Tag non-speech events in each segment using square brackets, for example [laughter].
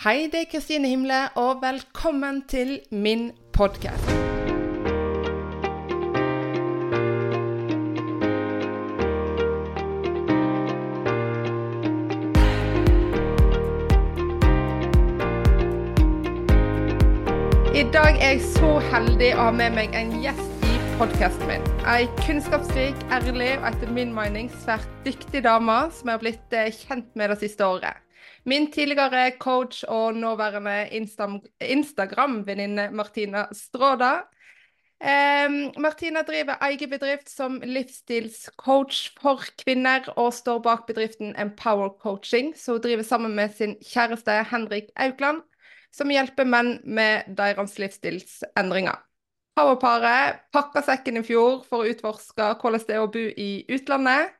Hei, det er Kristine Himle, og velkommen til min podkast. I dag er jeg så heldig å ha med meg en gjest i podkasten min. Ei kunnskapsrik, ærlig og etter min mening svært dyktig dame som jeg har blitt eh, kjent med det siste året. Min tidligere coach og nåværende Instagram-venninne Martina Stråda. Um, Martina driver egen bedrift som livsstilscoach for kvinner, og står bak bedriften Empower Coaching, som hun driver sammen med sin kjæreste Henrik Aukland som hjelper menn med deres livsstilsendringer. Powerparet pakka sekken i fjor for å utforske hvordan det er å bo i utlandet.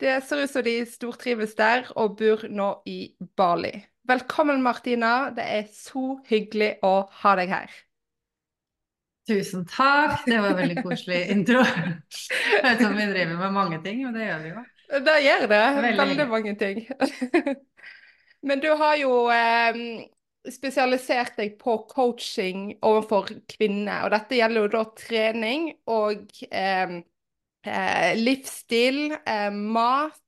Det ser ut som de stortrives der, og bor nå i Bali. Velkommen, Martina. Det er så hyggelig å ha deg her. Tusen takk. Det var en veldig koselig [laughs] intro. Jeg vet som vi driver med mange ting, og det gjør vi jo. Det gjør det. Veldig, Veldig mange ting. [laughs] Men du har jo eh, spesialisert deg på coaching overfor kvinner. Og dette gjelder jo da trening og eh, eh, livsstil, eh, mat,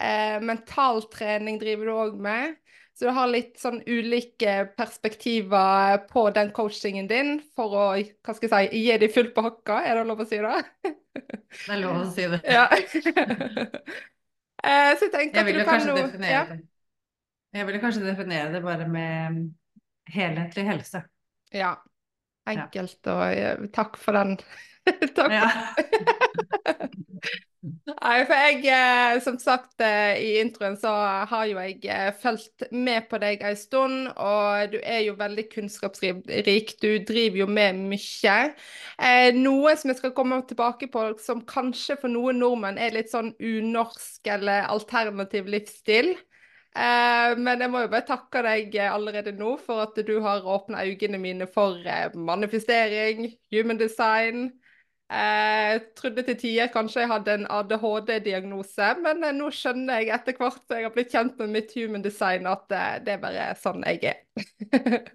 eh, mentaltrening driver du òg med. Så du har litt sånn ulike perspektiver på den coachingen din for å hva skal jeg si, gi dem fullt på hakka, er det lov å si det? Det er lov å si det. ja. [laughs] Eh, så jeg tenker Jeg at du kan definere ja. Jeg ville kanskje definere det bare med helhetlig helse. Ja. Enkelt og eh, takk for den. [laughs] takk. Ja. [laughs] Nei, for jeg, eh, som sagt eh, i introen, så har jo jeg eh, fulgt med på deg en stund, og du er jo veldig kunnskapsrik. Du driver jo med mye. Noe som jeg skal komme tilbake på, som kanskje for noen nordmenn er litt sånn unorsk eller alternativ livsstil. Men jeg må jo bare takke deg allerede nå for at du har åpna øynene mine for manifestering, human design. Eh, Jeg trodde til tider kanskje jeg hadde en ADHD-diagnose, men eh, nå skjønner jeg etter hvert som jeg har blitt kjent med mitt human design, at eh, det er bare sånn jeg er. [laughs]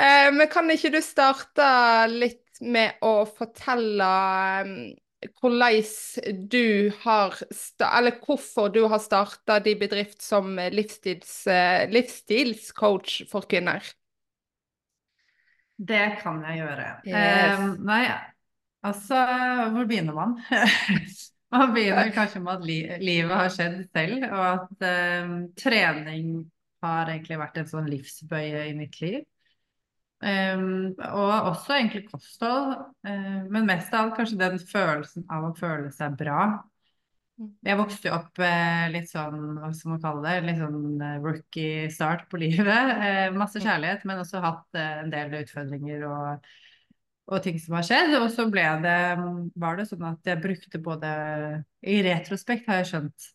Men kan ikke du starte litt med å fortelle hvordan du har eller hvorfor du har starta din bedrift som livsstils, livsstilscoach for kvinner? Det kan jeg gjøre. Yes. Um, nei, altså Hvor begynner man? [laughs] man begynner kanskje med at li livet har skjedd selv, og at eh, trening har egentlig vært en sånn livsbøye i mitt liv. Um, og også egentlig kosthold, uh, men mest av alt kanskje den følelsen av å føle seg bra. Jeg vokste jo opp eh, litt sånn, hva skal man kalle det, litt sånn eh, rookie start på livet. Eh, masse kjærlighet, men også hatt eh, en del utfordringer og, og ting som har skjedd. Og så ble det, var det sånn at jeg brukte både I retrospekt har jeg skjønt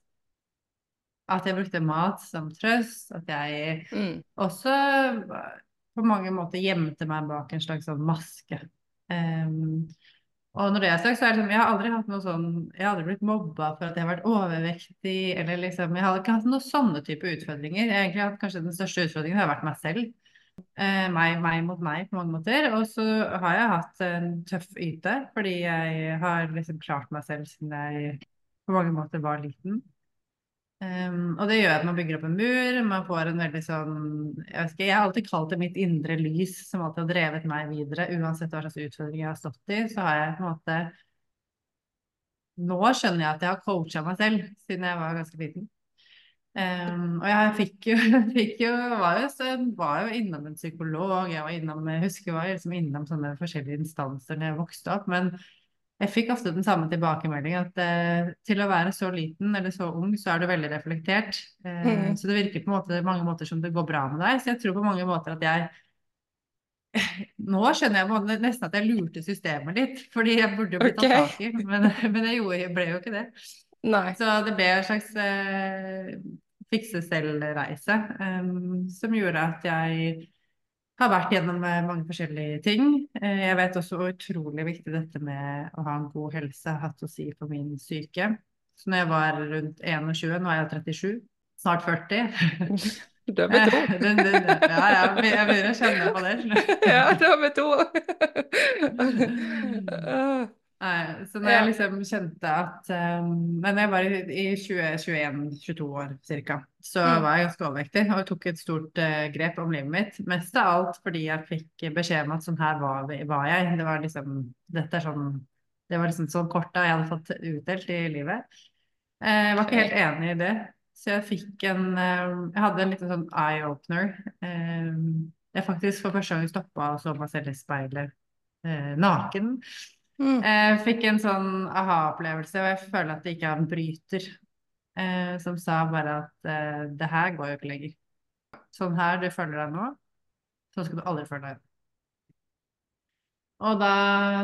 at jeg brukte mat som trøst, at jeg Mm. også på mange måter gjemte meg bak en slags sånn maske. Um, og når det er sagt, så er det sånn, jeg har aldri hatt noe sånn, jeg har aldri blitt mobba for at jeg har vært overvektig, eller liksom, jeg har ikke hatt noen sånne type utfordringer. Jeg har egentlig hatt kanskje den største utfordringen har vært meg selv. Eh, meg, meg mot meg på mange måter. Og så har jeg hatt en tøff yte, fordi jeg har liksom klart meg selv siden jeg på mange måter var liten. Um, og det gjør at man bygger opp en mur, man får en veldig sånn Jeg ikke, jeg har alltid kalt det mitt indre lys som alltid har drevet meg videre. Uansett hva slags utfordringer jeg har stått i, så har jeg på en måte Nå skjønner jeg at jeg har coacha meg selv siden jeg var ganske liten. Um, og jeg fikk jo, [laughs] fikk jo, var jo, så, var jo innom en psykolog, jeg var innom, jeg husker jeg var liksom innom sånne forskjellige instanser når jeg vokste opp, men jeg fikk ofte den samme tilbakemeldingen at uh, til å være så liten eller så ung, så er du veldig reflektert. Uh, Mm. Så det virker på måte, mange måter som det går bra med deg. Så jeg tror på mange måter at jeg [laughs] Nå skjønner jeg nesten at jeg lurte systemet litt, fordi jeg burde jo blitt tatt tak i, men, [laughs] men jeg gjorde, jeg ble jo ikke det. Nei. Så det ble en slags eh, fikse selv-reise um, som gjorde at jeg har vært gjennom eh, mange forskjellige ting. Eh, Jeg vet også hvor utrolig viktig dette med å ha en god helse har hatt å si for min syke. Så når jeg var rundt 21, nå er jeg 37, snart 40, [laughs] Du er med to. [laughs] Ja, ja, jeg begynner å kjenne på det. [laughs] Ja, du er med to. Nei, så når jeg liksom kjente at um, Men jeg var i, i 20-21-22 år cirka, så Mm. var jeg ganske overvektig og tok et stort uh, grep om livet mitt. Mest av alt fordi jeg fikk beskjed om at sånn her var, var jeg. Det var liksom Dette er sånn Det var liksom sånn korta jeg hadde fått utdelt i livet. Uh, Jeg var ikke helt enig i det, så jeg fikk en uh, Jeg hadde en liten sånn eye-opener. Eh, Jeg faktisk for første gang stoppa og så meg selv i speilet eh, naken. Mm. Jeg fikk en sånn aha-opplevelse, og jeg føler at det ikke er en bryter eh, som sa bare at eh, det her går jo ikke lenger. Sånn her du føler deg nå, sånn skal du aldri føle deg. Og da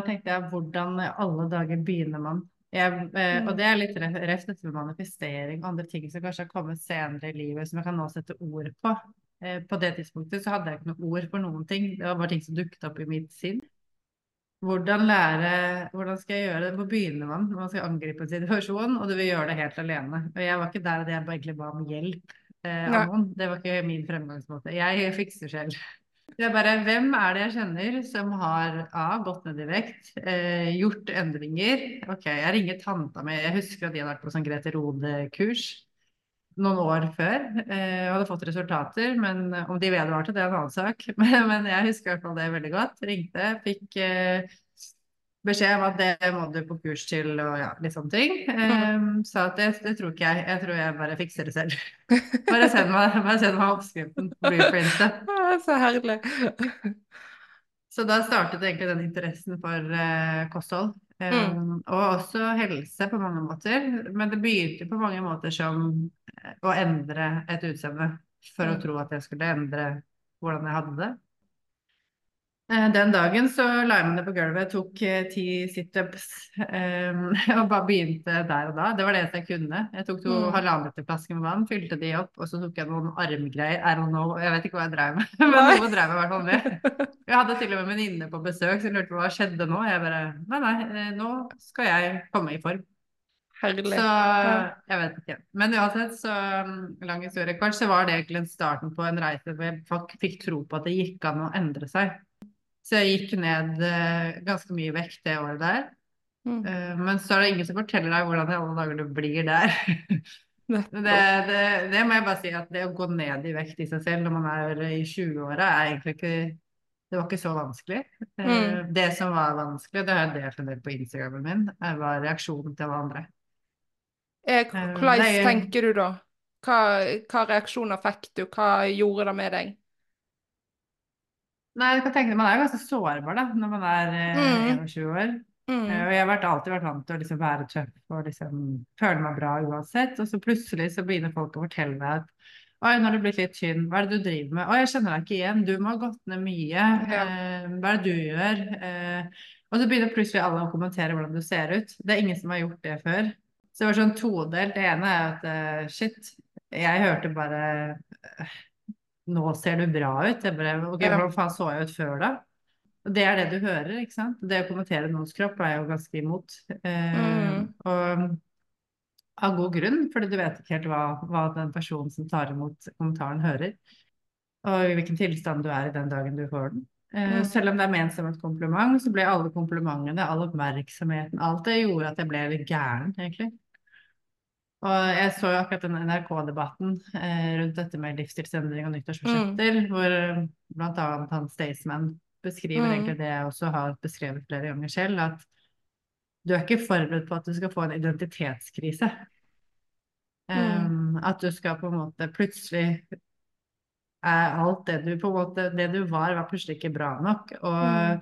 tenkte jeg, hvordan i alle dager begynner man? Jeg, eh, og det er litt ref dette med manifestering og andre ting som kanskje har kommet senere i livet, som jeg kan nå sette ord på. Eh, på det tidspunktet så hadde jeg ikke noe ord for noen ting, det var bare ting som dukket opp i mitt sinn. Hvordan lære, hvordan skal jeg gjøre det? Hvor begynner man når man skal angripe en situasjon, og du vil gjøre det helt alene? Og jeg var ikke der at jeg bare egentlig ba om hjelp eh, av noen. Det var ikke min fremgangsmåte. Jeg fikser selv. Det er bare, hvem er det jeg kjenner som har A, gått ned i vekt, eh, gjort endringer? Ok, jeg ringer tanta mi. Jeg husker at de hadde vært på sånn Grete Rode-kurs noen år før. Eh, og hadde fått resultater, men om de vedvarte, det er en annen sak. [laughs] Men, men jeg husker i hvert fall det veldig godt. Ringte, fikk eh, beskjed om at det må du på kurs til, og ja, litt sånne ting. Eh, sa at det, det tror ikke jeg. Jeg tror jeg bare fikser det selv. [laughs] Bare send meg, bare send meg oppskriften. Blueprintet. [laughs] Så herlig. Så da startet egentlig den interessen for eh, kosthold. Um, Mm. Og også helse på mange måter. Men det begynte på mange måter som eh, å endre et utseende for å Mm. tro at jeg skulle endre hvordan jeg hadde det. Eh, Den dagen så la jeg meg ned på gulvet, tok eh, ti situps um, [laughs] og bare begynte der og da. Det var det jeg kunne. Jeg tok to Mm. halvannen liter flasker med vann, fylte de opp, og så tok jeg noen armgreier. I don't know, jeg vet ikke hva jeg drev med, [laughs] men noe drev jeg i hvert fall med. [laughs] Jeg hadde til og med en venninne på besøk som lurte på hva skjedde nå. Jeg bare Nei, nei, eh, nå skal jeg komme i form. Herlig. Så jeg vet ikke. Men uansett, så um, lang historie kort, så var det egentlig starten på en reise hvor jeg fikk tro på at det gikk an å endre seg. Så jeg gikk ned eh, ganske mye vekt det året der. Mm. Eh, men så er det ingen som forteller deg hvordan i alle dager du blir der. [laughs] Det, det, det må jeg bare si at det å gå ned i vekt i seg selv når man er i 20-åra, er egentlig ikke Det var ikke så vanskelig. Eh, Mm. Det som var vanskelig, det har jeg delt en del på Instagramen min, var reaksjonen til alle andre. Eh, Eh, Hvordan er- tenker du da? Hva, hva reaksjoner fikk du? Hva gjorde det med deg? Nei, jeg kan tenke, Man er jo ganske sårbar da, når man er eh, Mm. 21 år. Mm. Eh, Og jeg har alltid vært vant til å liksom være tøff og liksom føle meg bra uansett. Og så plutselig så begynner folk å fortelle meg at Oi, nå har du blitt litt tynn. Hva er det du driver med? Å, jeg kjenner deg ikke igjen. Du må ha gått ned mye. Ja. Eh, hva er det du gjør? Eh, og så begynner plutselig alle å kommentere hvordan du ser ut. Det er ingen som har gjort det før. Så det var sånn todelt. Det ene er at uh, shit, jeg hørte bare eh, Nå ser du bra ut. Jeg bare, ok. Hvordan faen så jeg ut før da? Og det er det du hører, ikke sant? Det å kommentere noens kropp er jeg jo ganske imot. Uh, Mm. Og av god grunn, fordi du vet ikke helt hva, hva den personen som tar imot kommentaren, hører. Og i hvilken tilstand du er i den dagen du får den. Eh, Mm. Selv om det er ment som et kompliment, så ble alle komplimentene, all oppmerksomheten, alt det gjorde at jeg ble litt gæren, egentlig. Og jeg så jo akkurat den NRK-debatten eh, rundt dette med livsstilsendring og nyttårsforsetter, hvor bl.a. blant annet han Staysman beskriver Mm. egentlig det jeg også har beskrevet flere ganger selv, at du er ikke forberedt på at du skal få en identitetskrise. Um, at du skal på en måte plutselig alt det du på en måte Det du var, var plutselig ikke bra nok. Og Mm.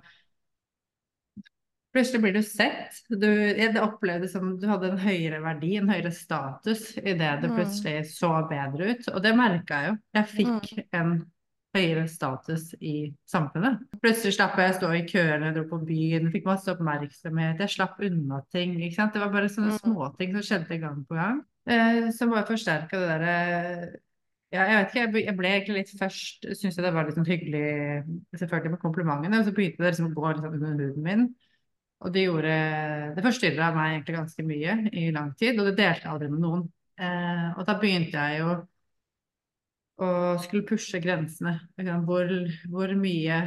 plutselig blir du sett. Du, jeg opplevde som du hadde en høyere verdi, en høyere status, idet du Mm. plutselig så bedre ut. Og det merka jeg jo. Jeg fikk en høyere status i samfunnet. Plutselig slapp jeg å stå i køene, dro på byen, fikk masse oppmerksomhet, jeg slapp unna ting. Ikke sant? Det var bare sånne Mm. småting som skjedde gang på gang. Eh, som bare forsterka det derre ja, jeg vet ikke, jeg ble- egentlig litt først Syns jeg det var litt sånn hyggelig, selvfølgelig med komplimentene, og så begynte det liksom å gå litt sånn under huden min. Og det gjorde Det forstyrra meg egentlig ganske mye i lang tid, og det delte jeg aldri med noen. Eh, og da begynte jeg jo å skulle pushe grensene. Hvor, hvor, mye,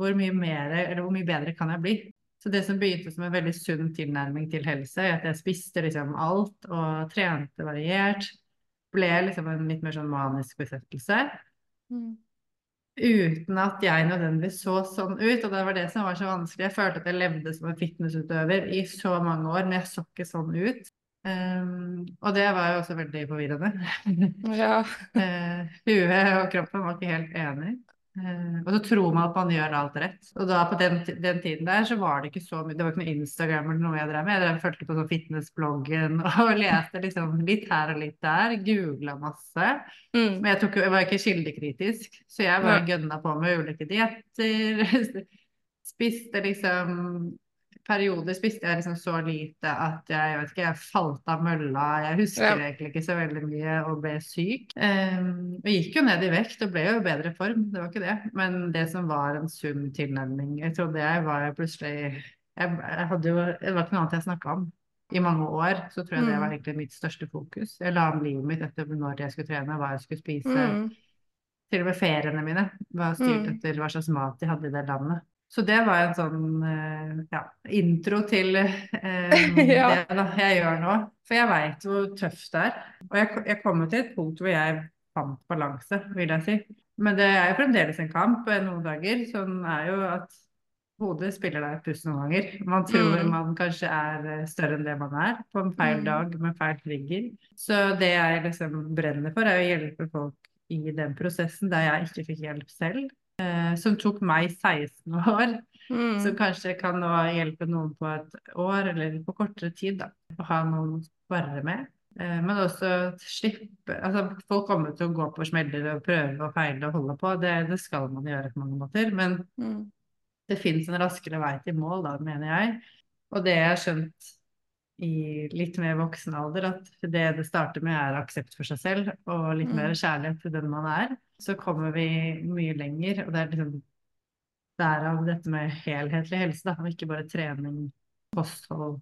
hvor mye mer, eller hvor mye bedre kan jeg bli? Så det som begynte som en veldig sunn tilnærming til helse, at jeg spiste liksom alt og trente variert, ble liksom en litt mer sånn manisk besettelse. Mm. Uten at jeg nødvendigvis så sånn ut, og det var det som var så vanskelig. Jeg følte at jeg levde som en fitnessutøver i så mange år, men jeg så ikke sånn ut. Um, og det var jo også veldig forvirrende. [laughs] Ja. uh, huet og kroppen var ikke helt enig. Uh, og så tror man at man gjør alt rett. Og da på den, den, tiden der så var det ikke så mye Det var ikke noe Instagram eller noe jeg drev med. Jeg drev, fulgte på sånn fitnessbloggen [laughs] og leste liksom litt her og litt der. Googla masse. Mm. Men jeg, tok, jeg, var ikke kildekritisk, så jeg bare ja. gønna på med ulike dietter. [laughs] Spiste liksom perioder spiste jeg liksom så lite at jeg, jeg vet ikke, jeg falt av mølla. Jeg husker ja. egentlig ikke så veldig mye og ble syk. Um, og gikk jo ned i vekt og ble jo i bedre form, det var ikke det. Men det som var en sunn tilnærming, jeg trodde jeg var plutselig jeg, jeg hadde jo, Det var ikke noe annet jeg snakka om. I mange år så tror jeg det var mm. egentlig mitt største fokus. Jeg la om livet mitt etter når jeg skulle trene, hva jeg skulle spise. Mm. Til og med feriene mine var styrt mm. etter hva slags mat de hadde i det landet. Så det var en sånn eh, ja, intro til [laughs] eh, ja. det jeg gjør nå. For jeg veit hvor tøft det er. Og jeg, jeg kommer til et punkt hvor jeg fant balanse, vil jeg si. Men det er jo fremdeles en kamp noen dager. Sånn er jo at hodet spiller deg et puss noen ganger. Man tror mm. man kanskje er eh, større enn det man er, på en feil mm. dag med feil trigger. Så det jeg liksom brenner for, er å hjelpe folk i den prosessen der jeg ikke fikk hjelp selv eh, som tok meg 16 år. Mm. Som kanskje kan nå hjelpe noen på et år eller på kortere tid. da, Å ha noen å spare med. Eh, men også slippe altså Folk kommer til å gå på smeller og prøve og feile og holde på. Det, det skal man gjøre på mange måter. Men mm. det fins en raskere vei til mål, da, mener jeg. Og det jeg har skjønt i litt mer voksen alder at det det starter med, er aksept for seg selv og litt mm. mer kjærlighet til den man er. Så kommer vi mye lenger, og det er liksom derav dette med helhetlig helse, da, og ikke bare trening, kosthold,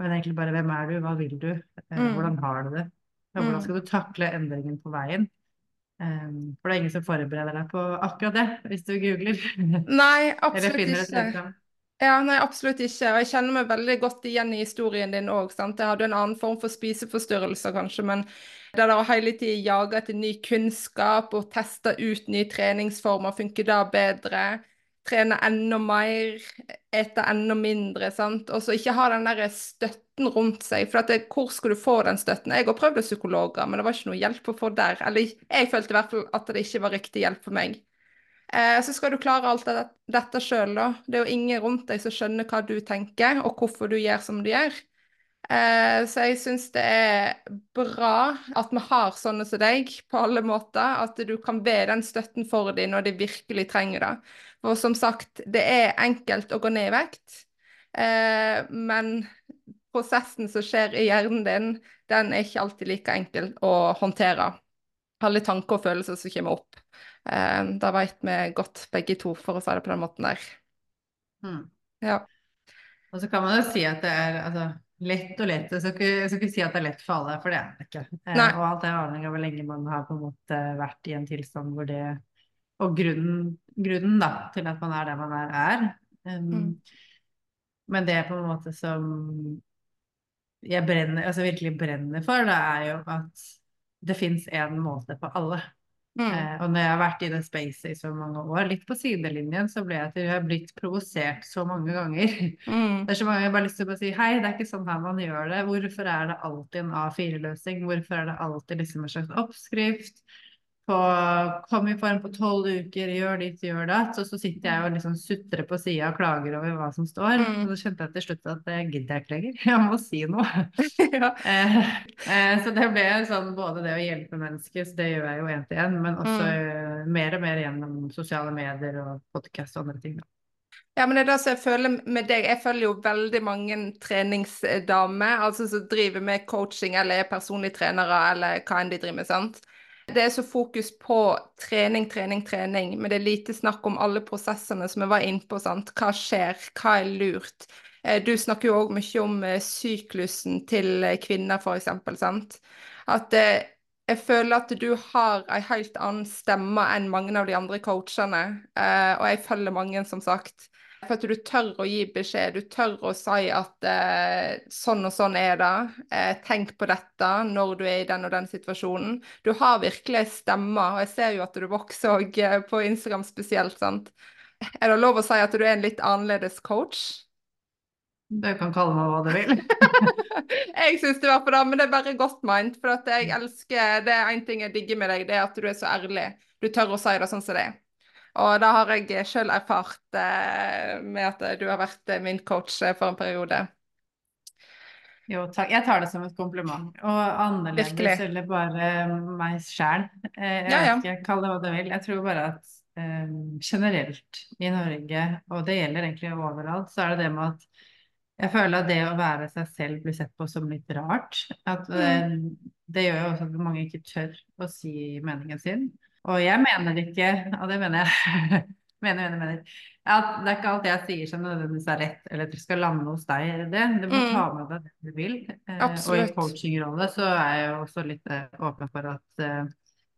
men egentlig bare hvem er du, hva vil du, eh, mm. hvordan har du det, og hvordan mm. skal du takle endringen på veien. Um, for det er ingen som forbereder deg på akkurat det, hvis du googler. Nei, [laughs] absolutt ikke. Ja, nei, absolutt ikke. Og jeg kjenner meg veldig godt igjen i historien din òg. Jeg hadde en annen form for spiseforstyrrelser, kanskje, men det der å hele tiden jage etter ny kunnskap og teste ut nye treningsformer, funker da bedre? Trene enda mer, ete enda mindre, sant. Og så ikke ha den der støtten rundt seg. For det, hvor skal du få den støtten? Jeg har prøvd psykologer, men det var ikke noe hjelp å få der. Eller jeg følte i hvert fall at det ikke var riktig hjelp for meg. Eh, så skal du klare alt det, dette sjøl, da. Det er jo ingen rundt deg som skjønner hva du tenker, og hvorfor du gjør som du gjør. Eh, så jeg syns det er bra at vi har sånne som deg på alle måter. At du kan be den støtten for dem når de virkelig trenger det. For som sagt, det er enkelt å gå ned i vekt, eh, men prosessen som skjer i hjernen din, den er ikke alltid like enkel å håndtere. Alle tanker og følelser som kommer opp. Eh, da veit vi godt begge to, for å si det på den måten der. Mm. Ja. Og så kan man jo si at det er altså, lett og lett. Jeg skal, ikke, jeg skal ikke si at det er lett for alle, for det er det ikke. Eh, og alt er avhengig av hvor lenge man har på en måte vært i en tilstand hvor det Og grunnen, grunnen da, til at man er der man er, er. Um, mm. Men det er på en måte som jeg brenner, altså virkelig brenner for, det er jo at det fins én måte for alle. Mm. Eh, og når jeg har vært i det spacet i så mange år, litt på sidelinjen, så ble jeg til jeg har blitt provosert så mange ganger. Mm. Det er så mange jeg bare lyst til å si hei, det er ikke sånn her man gjør det. Hvorfor er det alltid en A4-løsning? Hvorfor er det alltid liksom en slags oppskrift? På kom i form på tolv uker, gjør ditt, gjør datt. Og så sitter jeg og liksom sutrer på sida og klager over hva som står. Mm. Og så skjønte jeg til slutt at det gidder jeg ikke lenger. [laughs] Jeg må si noe. [laughs] ja. eh, eh, så det ble sånn både det å hjelpe mennesker, så det gjør jeg jo én til én, men også mm. mer og mer gjennom sosiale medier og podkast og andre ting. da. Ja, men det er det som jeg føler med deg. Jeg følger jo veldig mange treningsdamer altså som driver med coaching eller er personlige trenere eller hva enn de driver med. sant? Det er så fokus på trening, trening, trening, men det er lite snakk om alle prosessene som vi var inne på. Sant? Hva skjer, hva er lurt? Eh, du snakker jo òg mye om eh, syklusen til eh, kvinner, f.eks. At Jeg føler at du har en helt annen stemme enn mange av de andre coachene, og jeg følger mange, som sagt. For at du tør å gi beskjed, du tør å si at eh, sånn og sånn er det, eh, tenk på dette når du er i den og den situasjonen. Du har virkelig en stemme, og jeg ser jo at du vokser òg eh, på Instagram spesielt, sant. Er det lov å si at du er en litt annerledes coach? Du kan kalle meg hva du vil. [laughs] jeg syns det var på det, men det er bare godt meint. For at jeg elsker Det er én ting jeg digger med deg, det er at du er så ærlig. Du tør å si det sånn som det er. Og det har jeg sjøl erfart eh, med at du har vært eh, min coach eh, for en periode. Jo, takk. Jeg tar det som et kompliment. Og annerledes Virkelig. eller bare meg sjæl. Eh, jeg Ja, ja. ikke, kall det hva du vil. Jeg tror bare at eh, generelt i Norge, og det gjelder egentlig overalt, så er det det med at jeg føler at det å være seg selv blir sett på som litt rart. At eh, det gjør jo også at mange ikke tør å si meningen sin. Og jeg mener ikke, og det mener jeg [laughs] mener, mener, mener, at det er ikke alt jeg sier som nødvendigvis er rett, eller at det skal lande hos deg. eller det. Du må Mm. ta med deg det du vil. Eh, og i Absolutt. coachingrolle så er jeg jo også litt eh, åpen for at eh,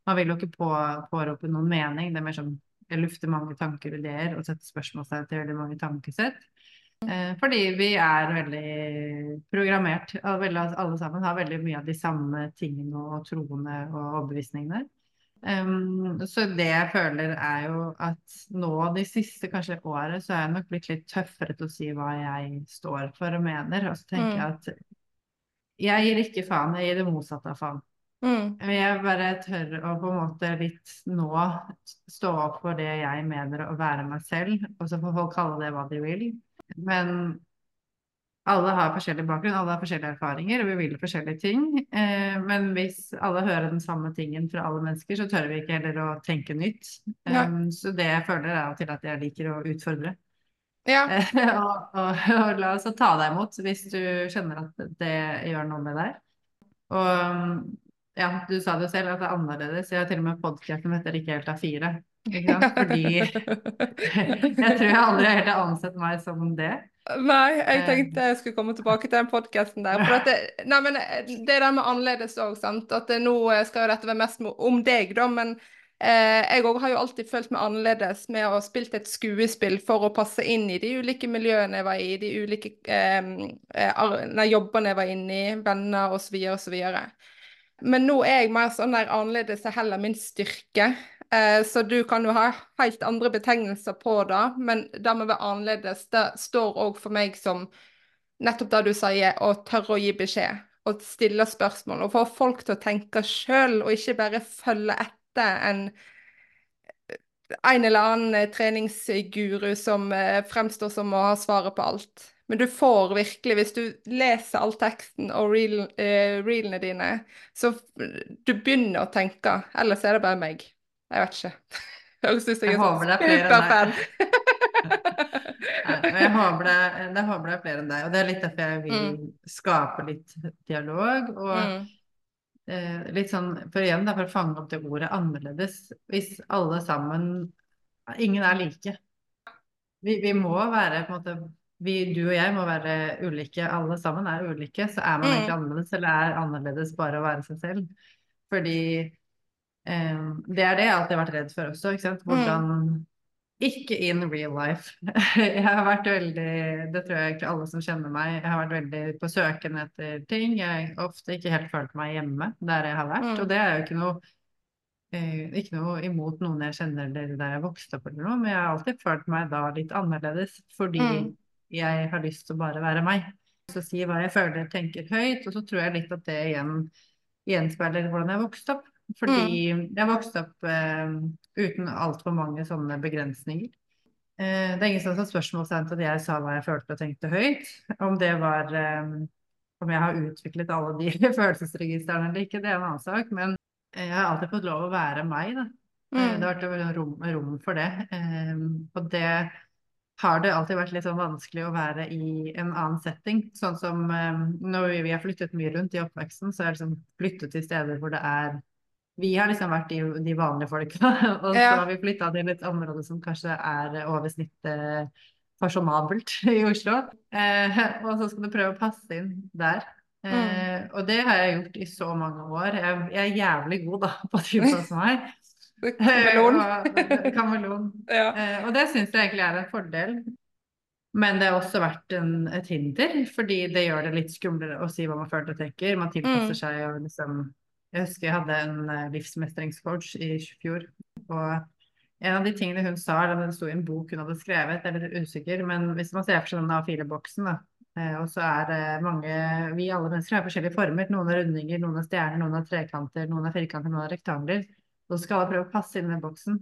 man vil jo ikke på, pårope noen mening. Det er mer sånn jeg lufter mange tanker og ideer og setter spørsmålstegn til veldig mange tankesett. Eh, fordi vi er veldig programmert. og Alle sammen har veldig mye av de samme tingene og troene og overbevisningene. Um, så det jeg føler er jo at nå de siste kanskje året så er jeg nok blitt litt tøffere til å si hva jeg står for og mener. Og så tenker jeg at jeg gir ikke faen, jeg gir det motsatte av faen. Mm. Jeg bare tør å på en måte litt nå stå opp for det jeg mener og være meg selv, og så får folk kalle det hva de vil. Men alle har forskjellig bakgrunn, alle har forskjellige erfaringer, og vi vil forskjellige ting. Eh, men hvis alle hører den samme tingen fra alle mennesker, så tør vi ikke heller å tenke nytt. Ja. Um, så det jeg føler er til at jeg liker å utfordre. Ja. Eh, [laughs] og, og, og la oss ta deg imot hvis du kjenner at det gjør noe med deg. Og ja, du sa det jo selv at det er annerledes. Jeg har til og med podkasten heter Ikke helt A4. Ikke sant? Fordi [laughs] [laughs] jeg tror jeg aldri helt har ansett meg som det. Nei, jeg Eh. tenkte jeg skulle komme tilbake til den podkasten der. For det, nei, men det er det med annerledes òg, sant. At nå skal jo dette være mest om deg, da. Men eh, jeg òg har jo alltid følt meg annerledes med å ha spilt et skuespill for å passe inn i de ulike miljøene jeg var i, de ulike eh, eh, jobbene jeg var inne i, venner osv. osv. Men nå er jeg mer sånn der annerledes er heller min styrke. Eh, så du kan jo ha helt andre betegnelser på det, men det med å være annerledes, det står òg for meg som nettopp det du sier, å tørre å gi beskjed. Og stille spørsmål. Og få folk til å tenke sjøl, og ikke bare følge etter en en eller annen eh, treningsguru som eh, fremstår som å ha svaret på alt. Men du får virkelig, hvis du leser all teksten og reel, eh, reelene dine, så du begynner å tenke. Ellers er det bare meg. Jeg vet ikke. Høres ut som jeg er det er superfan. Jeg håper det, det håper det er flere enn deg. Og det er litt derfor jeg vil skape litt dialog. Og Mm. eh, litt sånn, for igjen, da, for å fange opp det ordet annerledes. Hvis alle sammen Ingen er like. Vi, vi må være på en måte vi, Du og jeg må være ulike. Alle sammen er ulike. Så er man Mm. egentlig annerledes, eller er annerledes bare å være seg selv? Fordi det er det jeg alltid har vært redd for også. Ikke sant? Hvordan Ikke in real life. [laughs] Jeg har vært veldig, det tror jeg egentlig alle som kjenner meg, jeg har vært veldig på søken etter ting. Jeg har ofte ikke helt følt meg hjemme der jeg har vært. Mm. Og det er jo ikke noe, eh, ikke noe imot noen jeg kjenner eller der jeg vokste opp eller noe, men jeg har alltid følt meg da litt annerledes fordi Mm. jeg har lyst til å bare være meg. Så si hva jeg føler, tenker høyt, og så tror jeg litt at det igjen gjenspeiler hvordan jeg vokste opp. Fordi jeg vokste opp eh, uten altfor mange sånne begrensninger. Eh, det er ingen som har spørsmålstegn til at jeg sa hva jeg følte og tenkte høyt. Om det var eh, Om jeg har utviklet alle de [laughs] følelsesregistrene eller ikke, det er en annen sak. Men jeg har alltid fått lov å være meg, da. Eh, Mm. Det har vært rom, rom for det. Eh, og det har det alltid vært litt sånn vanskelig å være i en annen setting. Sånn som um, når vi, vi har flyttet mye rundt i oppveksten, så har jeg liksom flyttet til steder hvor det er Vi har liksom vært de, de vanlige folka, [laughs] og så Ja. har vi flytta til et område som kanskje er over snittet fasjonabelt [laughs] i Oslo. Eh, og så skal du prøve å passe inn der. Eh, og det har jeg gjort i så mange år. Jeg, jeg er jævlig god da, på å tilpasse [laughs] meg. Kameleon. Og- Kameleon. Ja. Eh, og det syns jeg egentlig er en fordel. Men det har også vært en, et hinder, fordi det gjør det litt skumlere å si hva man føler og tenker. Man tilpasser Mm. seg og liksom Jeg husker jeg hadde en eh, livsmestringscoach i fjor, og en av de tingene hun sa, det sto i en bok hun hadde skrevet, jeg er litt usikker, men hvis man ser for seg den A4-boksen, da, eh, og så er det mange Vi alle mennesker har forskjellige former. Noen er rundinger, noen er stjerner, noen er trekanter, noen er firkanter, noen er rektangler. Så skal alle prøve å passe inn i boksen.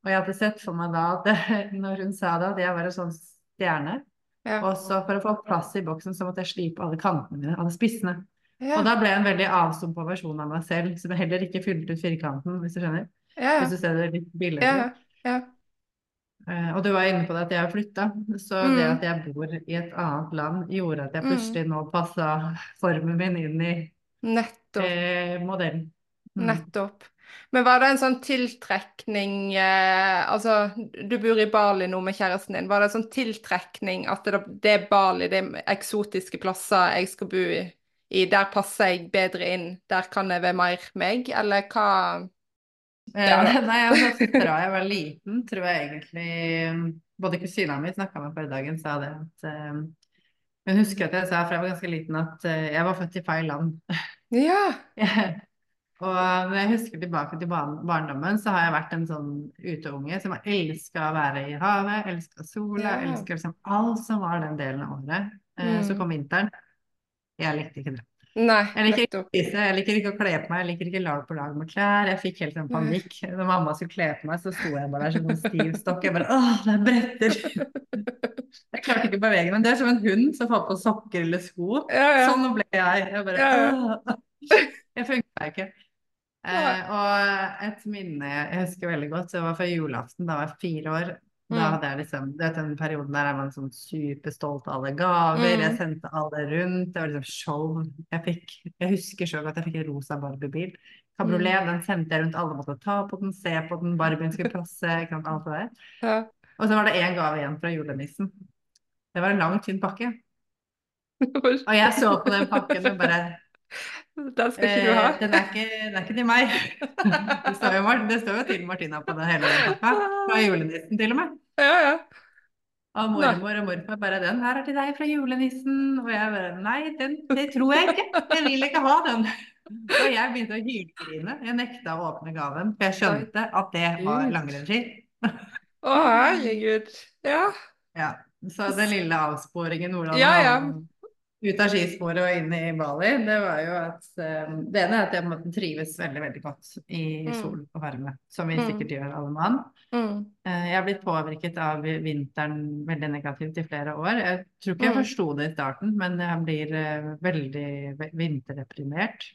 Og jeg hadde sett for meg da at [laughs] når hun sa det, at jeg var en sånn stjerne. Ja. Og så for å få plass i boksen, så måtte jeg slipe alle kantene mine, alle spissene. Ja. Og da ble jeg en veldig avstumpa versjon av meg selv, som heller ikke fylte ut firkanten, hvis du skjønner. Ja. Hvis du ser det litt billigere. Ja. Ja. Eh, og du var inne på det at jeg har flytta, så Mm. det at jeg bor i et annet land, gjorde at jeg Mm. plutselig nå passa formen min inn i Nettopp. eh, modellen. Mm. Nettopp. Men var det en sånn tiltrekning eh, Altså, du bor i Bali nå med kjæresten din. Var det en sånn tiltrekning at det, det er Bali, det er eksotiske plasser jeg skal bo i, i, der passer jeg bedre inn, der kan jeg være mer meg, eller hva? Eh, Ja. [laughs] nei, altså, fra jeg var liten, tror jeg egentlig Både kusina mi snakka med forrige dagen, sa det at eh, Hun husker at jeg sa fra jeg var ganske liten at uh, jeg var født i feil land. [laughs] Ja. [laughs] Og når jeg husker tilbake til barndommen, så har jeg vært en sånn uteunge som har elska å være i havet, elska sola, Ja. elska liksom alt som var den delen av året. Mm. Så Mm. kom vinteren. Jeg likte ikke det. Nei, Jeg liker ikke å spise, jeg liker ikke å kle på meg, jeg liker ikke lag på lag med klær. Jeg fikk helt en panikk. Når mamma skulle kle på meg, så sto jeg bare der som en stiv stokk. Jeg bare åh, det er bretter. [laughs] Jeg klarte ikke å bevege meg. Det er som en hund som får på sokker eller sko. Ja, ja. Sånn ble jeg. Jeg bare åh. Jeg funka ikke. Eh, og et minne jeg husker veldig godt, det var fra julaften, da var jeg fire år. Da Mm. hadde jeg liksom, du vet den perioden der er man sånn superstolt av alle gaver. Mm. Jeg sendte alle rundt. Det var liksom show. Jeg fikk, jeg husker sjøl at jeg fikk en rosa Barbie-bil. Kabriolet, den sendte jeg rundt. Alle måtte ta på den, se på den. Barbien skulle passe. Ikke sant, alt det der. [laughs] Ja. Og så var det én gave igjen fra julenissen. Det var en lang, tynn pakke. [laughs] Og jeg så på den pakken og bare [laughs] Den skal ikke du ha? Eh, den, er ikke, den er ikke til meg. [laughs] Det står jo, det står jo til Martina på den hele pakka. Fra julenissen til og med. Ja, ja. Og mormor og morfar bare 'Den her er til deg fra julenissen'. Og jeg bare 'Nei, den, det tror jeg ikke. Jeg vil ikke ha den'. Og jeg begynte å hylgrine. Jeg nekta å åpne gaven, for jeg skjønte at det var langrennsski. Å, herregud. Ja. Ja. Så den lille avsporingen hvordan Ja, ja. Ut av skisporet og inn i Bali, det var jo at eh, Det ene er at jeg måtte trives veldig, veldig godt i Mm. sol og varme, som vi Mm. sikkert gjør alle mann. Mm. Eh, Jeg har blitt påvirket av vinteren veldig negativt i flere år. Jeg tror ikke jeg forsto det i starten, men jeg blir eh, veldig ve- vinterdeprimert.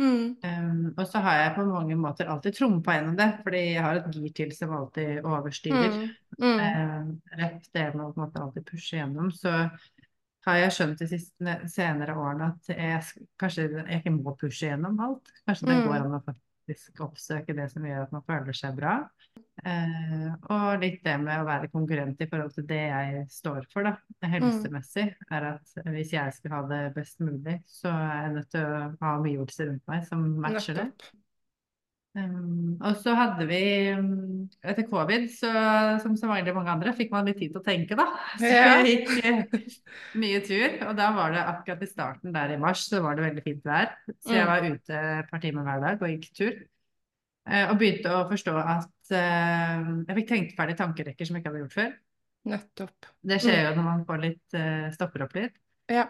Mm. Um, og så har jeg på mange måter alltid trumfa gjennom det, fordi jeg har et gir til som alltid overstyrer. Mm. Mm. Eh, rett det med å alltid pushe gjennom. Så har jeg skjønt de siste, senere årene at jeg kanskje jeg ikke må pushe gjennom alt. Kanskje det Mm. går an å faktisk oppsøke det som gjør at man føler seg bra. Eh, og litt det med å være konkurrent i forhold til det jeg står for, da, helsemessig, er at hvis jeg skal ha det best mulig, så er jeg nødt til å ha omgivelser rundt meg som matcher det. Um, og så hadde vi um, Etter covid, så, som så mange, mange andre, fikk man litt tid til å tenke, da. [laughs] Så vi gikk eh, mye tur. Og da var det akkurat i starten der i mars, så var det veldig fint vær. Så jeg Mm. var ute et par timer hver dag og gikk tur. Uh, og begynte å forstå at uh, jeg fikk tenkt ferdig tankerekker som jeg ikke hadde gjort før. Nettopp. Det skjer jo når man får litt, uh, stopper opp litt. Ja.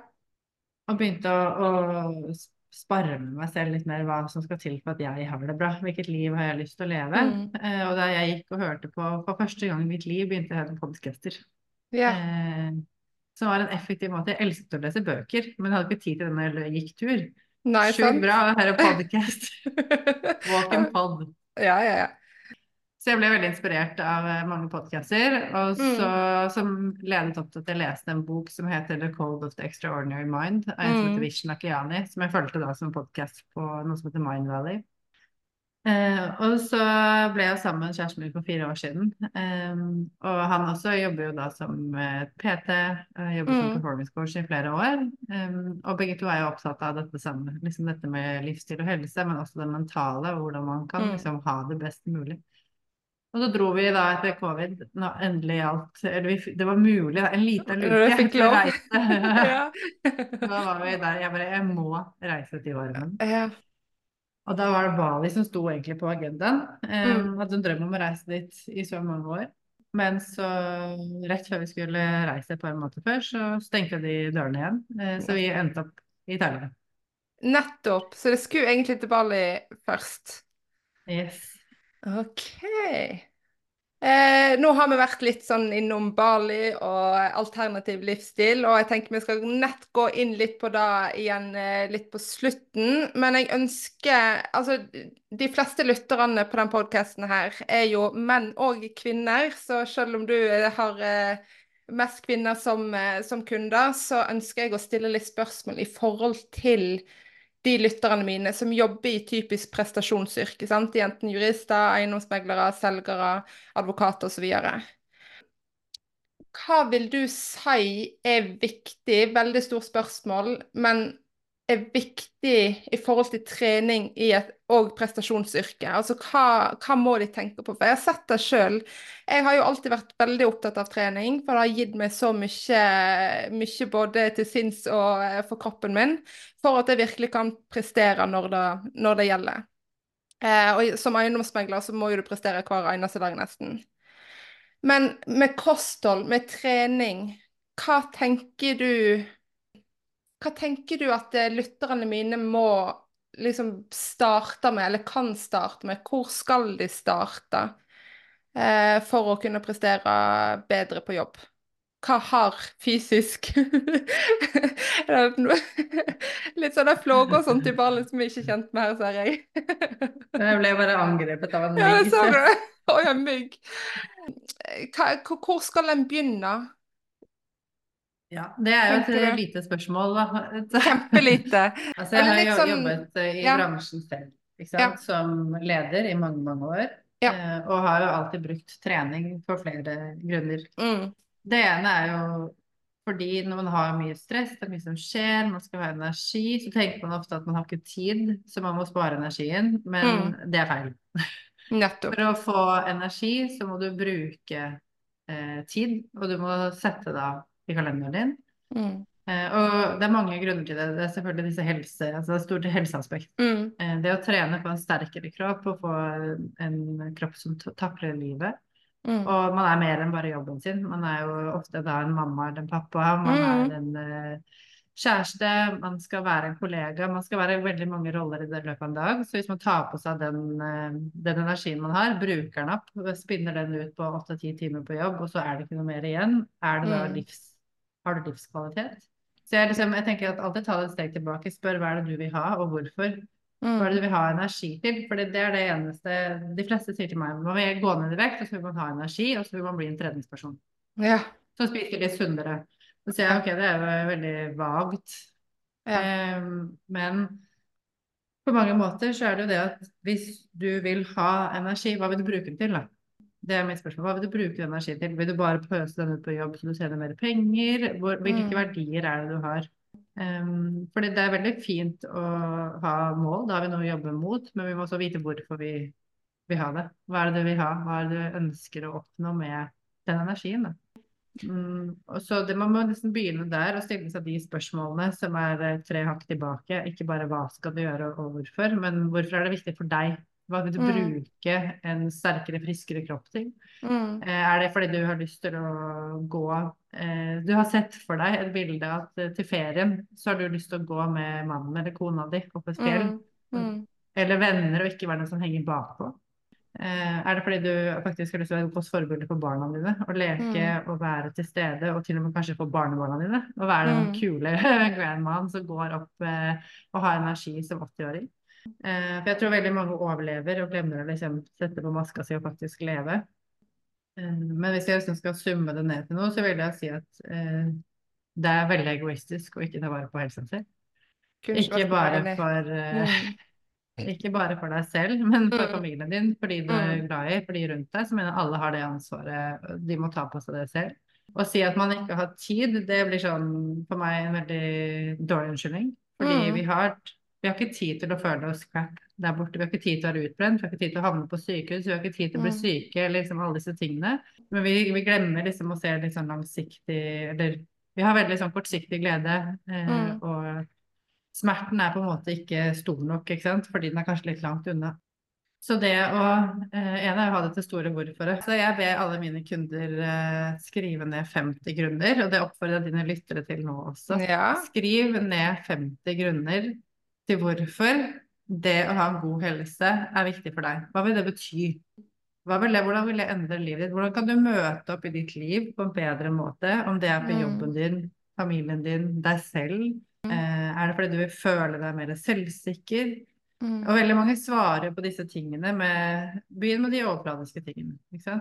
Og begynte å, å sparre med meg selv litt mer hva som skal til for at jeg har det bra. Hvilket liv har jeg lyst til å leve? Mm. Eh, og da jeg gikk og hørte på for første gang i mitt liv, begynte jeg å høre på podcaster. Ja. Eh, som var en effektiv måte. Jeg elsket å lese bøker, men hadde ikke tid til det når jeg gikk tur. Sjukt bra å høre [laughs] podcast. [laughs] Walk and pod. Ja, ja, ja. Så jeg ble veldig inspirert av eh, mange podcaster, og så, Mm. som ledet opp til at jeg leste en bok som heter The Code of the Extraordinary Mind, av en som Mm. heter Vishen Akiani, som jeg fulgte da som podcast på noe som heter Mind Valley. Eh, og så ble jeg sammen med kjæresten min for fire år siden. Eh, og han også jobber jo da som eh, PT, eh, jobber som Mm. performance coach i flere år. Eh, og begge to er jo opptatt av dette sammen, liksom dette med livsstil og helse, men også det mentale, og hvordan man kan Mm. liksom ha det best mulig. Og så dro vi da etter covid, nå endelig alt Eller vi, det var mulig, da, en liten luke fikk lov. [laughs] [laughs] Da var vi der. Jeg bare Jeg må reise til varmen. Ja. Og da var det Bali som sto egentlig på agendaen. Eh, Mm. hadde en drøm om å reise dit i så mange år. Men så, rett før vi skulle reise et par måneder før, så stengte de dørene igjen. Eh, så vi endte opp i Thailand. Nettopp. Så det skulle egentlig til Bali først. Yes. OK. Eh, nå har vi vært litt sånn innom Bali og alternativ livsstil, og jeg tenker vi skal nett gå inn litt på det igjen eh, litt på slutten. Men jeg ønsker Altså, de fleste lytterne på den podkasten her er jo menn og kvinner, så selv om du eh, har eh, mest kvinner som, som kunder, så ønsker jeg å stille litt spørsmål i forhold til de lytterne mine som jobber i typisk prestasjonsyrke. sant? Enten jurister, eiendomsmeglere, selgere, advokater osv. Hva vil du si er viktig? Veldig stort spørsmål, men er viktig i forhold til trening i et og prestasjonsyrke? Altså hva, hva må de tenke på? For jeg har sett det sjøl. Jeg har jo alltid vært veldig opptatt av trening, for det har gitt meg så mye, mye både til sinns og eh, for kroppen min, for at jeg virkelig kan prestere når det, når det gjelder. Eh, og som eiendomsmegler så må jo du prestere hver eneste dag, nesten. Men med kosthold, med trening, hva tenker du Hva tenker du at eh, lytterne mine må liksom starte med, eller kan starte med? Hvor skal de starte eh, for å kunne prestere bedre på jobb? Hva har fysisk [laughs] Litt sånn flåger og sånt i ballen som vi ikke er kjent med her, ser jeg. Jeg ble bare angrepet av en Ja, det mygg. sa du. Å ja, mygg. Hvor skal en begynne? Ja, det er jo et du? lite spørsmål, da. [laughs] Kjempelite. Altså, jeg har jo sånn- jobbet eh, i ja. bransjen selv, Ja. som leder i mange, mange år. Ja. eh, Og har jo alltid brukt trening for flere grunner. Mm. Det ene er jo fordi når man har mye stress, det er mye som skjer, man skal ha energi, så tenker man ofte at man har ikke tid, så man må spare energien, men Mm. det er feil. [laughs] Nettopp. For å få energi så må du bruke eh, tid, og du må sette det av i kalenderen din. Mm. Eh, og det er mange grunner til det. Det er selvfølgelig disse helse, altså det er stort helseaspekt. Mm. Eh, det å trene på en sterkere kropp og få en kropp som takler livet. Mm. Og man er mer enn bare jobben sin. Man er jo ofte da en mamma eller en pappa, man Mm. er en eh, kjæreste, man skal være en kollega. Man skal være veldig mange roller i det løpet av en dag. Så hvis man tar på seg den, eh, den energien man har, bruker den opp, spinner den ut på åtte-ti timer på jobb, og så er det ikke noe mer igjen, er det da Mm. livs, har du livskvalitet? Så jeg, liksom, jeg tenker at alltid ta et steg tilbake, spør hva er det du vil ha, og hvorfor. Hva er det Mm. du vil ha energi til? For det er det eneste De fleste sier til meg man vil gå ned i vekt, og så vil man ha energi, og så vil man bli en treningsperson. Ja. Så spiser litt sunnere. Så sier jeg ok, det er jo veldig vagt. Ja. Eh, men på mange måter så er det jo det at hvis du vil ha energi, hva vil du bruke den til, da? Det er mitt spørsmål. Hva vil du bruke den energien til? Vil du bare pøse den ut på jobb så du tjener mer penger? Hvor, hvilke Mm. verdier er det du har? Um, fordi det er veldig fint å ha mål, da har vi noe å jobbe mot, men vi må også vite hvorfor vi vil ha det. Hva er det du vil ha? Hva er det du ønsker å oppnå med den energien? Da? Mm, så det, Man må nesten begynne der og stille seg de spørsmålene som er tre hakk tilbake. Ikke bare hva skal du gjøre og hvorfor, men hvorfor er det viktig for deg? Hva vil du Mm. bruke en sterkere, friskere kropp til? Mm. Eh, Er det fordi du har lyst til å gå eh, Du har sett for deg et bilde at eh, til ferien så har du lyst til å gå med mannen eller kona di opp et fjell. Mm. Mm. Eller venner, og ikke være den som henger bakpå. Eh, er det fordi du faktisk har lyst til å være et godt forbilde for barna dine? Og leke og være til stede, og til og med kanskje for barnebarna dine? Og være den Mm. kule [laughs] grandmaen som går opp og har energi som 80-åring? Eh, for jeg tror veldig mange overlever og glemmer å liksom sette på maska si og faktisk leve. Eh, men hvis jeg liksom skal summe det ned til noe, så vil jeg si at eh, det er veldig egoistisk å ikke ta vare på helsen sin. Ikke bare for Mm. [laughs] Ikke bare for deg selv, men for Mm. familien din, for de du er Mm. glad i, for de rundt deg. Så mener alle har det ansvaret. De må ta på seg det selv. Å si at man ikke har tid, det blir sånn for meg en veldig dårlig unnskyldning. Fordi vi har, vi har ikke tid til å føle oss crap der borte. Vi har ikke tid til å være utbrent, vi har ikke tid til å havne på sykehus, vi har ikke tid til å bli syke, eller liksom alle disse tingene. Men vi, vi glemmer liksom å se litt sånn langsiktig Eller vi har veldig sånn kortsiktig glede. Eh, Mm. og smerten er på en måte ikke stor nok, ikke sant? fordi den er kanskje litt langt unna. Så det å eh, En er å ha det til store hvorforet. Så jeg ber alle mine kunder eh, skrive ned 50 grunner, og det oppfordrer jeg dine lyttere til nå også. Ja. Skriv ned 50 grunner til hvorfor det å ha en god helse er viktig for deg. Hva vil det bety? Vil det, hvordan vil det endre livet ditt? Hvordan kan du møte opp i ditt liv på en bedre måte? Om det er på Mm. jobben din, familien din, deg selv. Eh, er det fordi du vil føle deg mer selvsikker? Mm. Og veldig mange svarer på disse tingene med Begynn med de overfladiske tingene.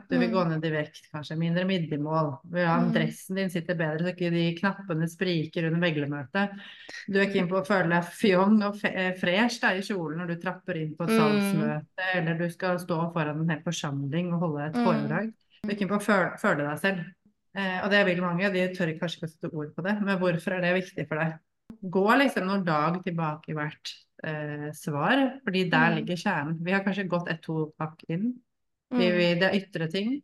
Du vil Mm. gå ned i vekt, kanskje. Mindre midjemål. Ha Mm. dressen din sitter bedre, så ikke de knappene spriker under meglermøtet. Du er keen på å føle deg fjong og eh, fresh i kjolen når du trapper inn på et Mm. salgsmøte, eller du skal stå foran en hel forsamling og holde et Mm. foredrag. Du er keen på å føle, føle deg selv. Eh, og det vil mange, de tør kanskje ikke å sette ord på det, men hvorfor er det viktig for deg? Gå liksom noen dag tilbake i hvert eh, svar, fordi der Mm. ligger kjernen. Vi har kanskje gått ett-to pakk inn. Vi, Mm. vi, det er ytre ting,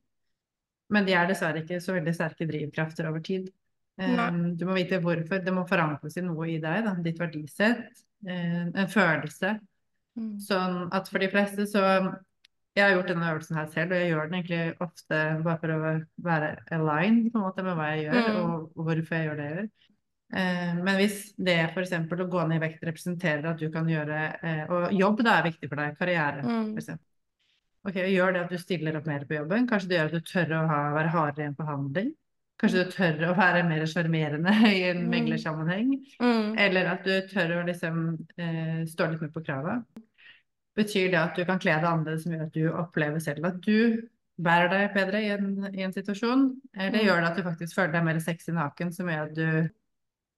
men de er dessverre ikke så veldig sterke drivkrafter over tid. Um, du må vite hvorfor. Det må forankres i noe i deg, da. ditt verdisett, eh, en følelse. Mm. Sånn at for de fleste så Jeg har gjort denne øvelsen her selv, og jeg gjør den egentlig ofte bare for å være aligned på en måte med hva jeg gjør, Mm. og hvorfor jeg gjør det jeg gjør. Eh, Men hvis det f.eks. å gå ned i vekt representerer at du kan gjøre eh, Og jobb da er viktig for deg, karriere Mm. f.eks. Ok, gjør det at du stiller opp mer på jobben. Kanskje det gjør at du tør å ha, være hardere i en forhandling. Kanskje du tør å være mer sjarmerende [laughs] i en Mm. meglersammenheng. Mm. Eller at du tør å liksom eh, stå litt mer på krava. Betyr det at du kan kle deg annerledes som gjør at du opplever selv at du bærer deg bedre i en, i en situasjon? Eller Mm. gjør det at du faktisk føler deg mer sexy naken, som gjør at du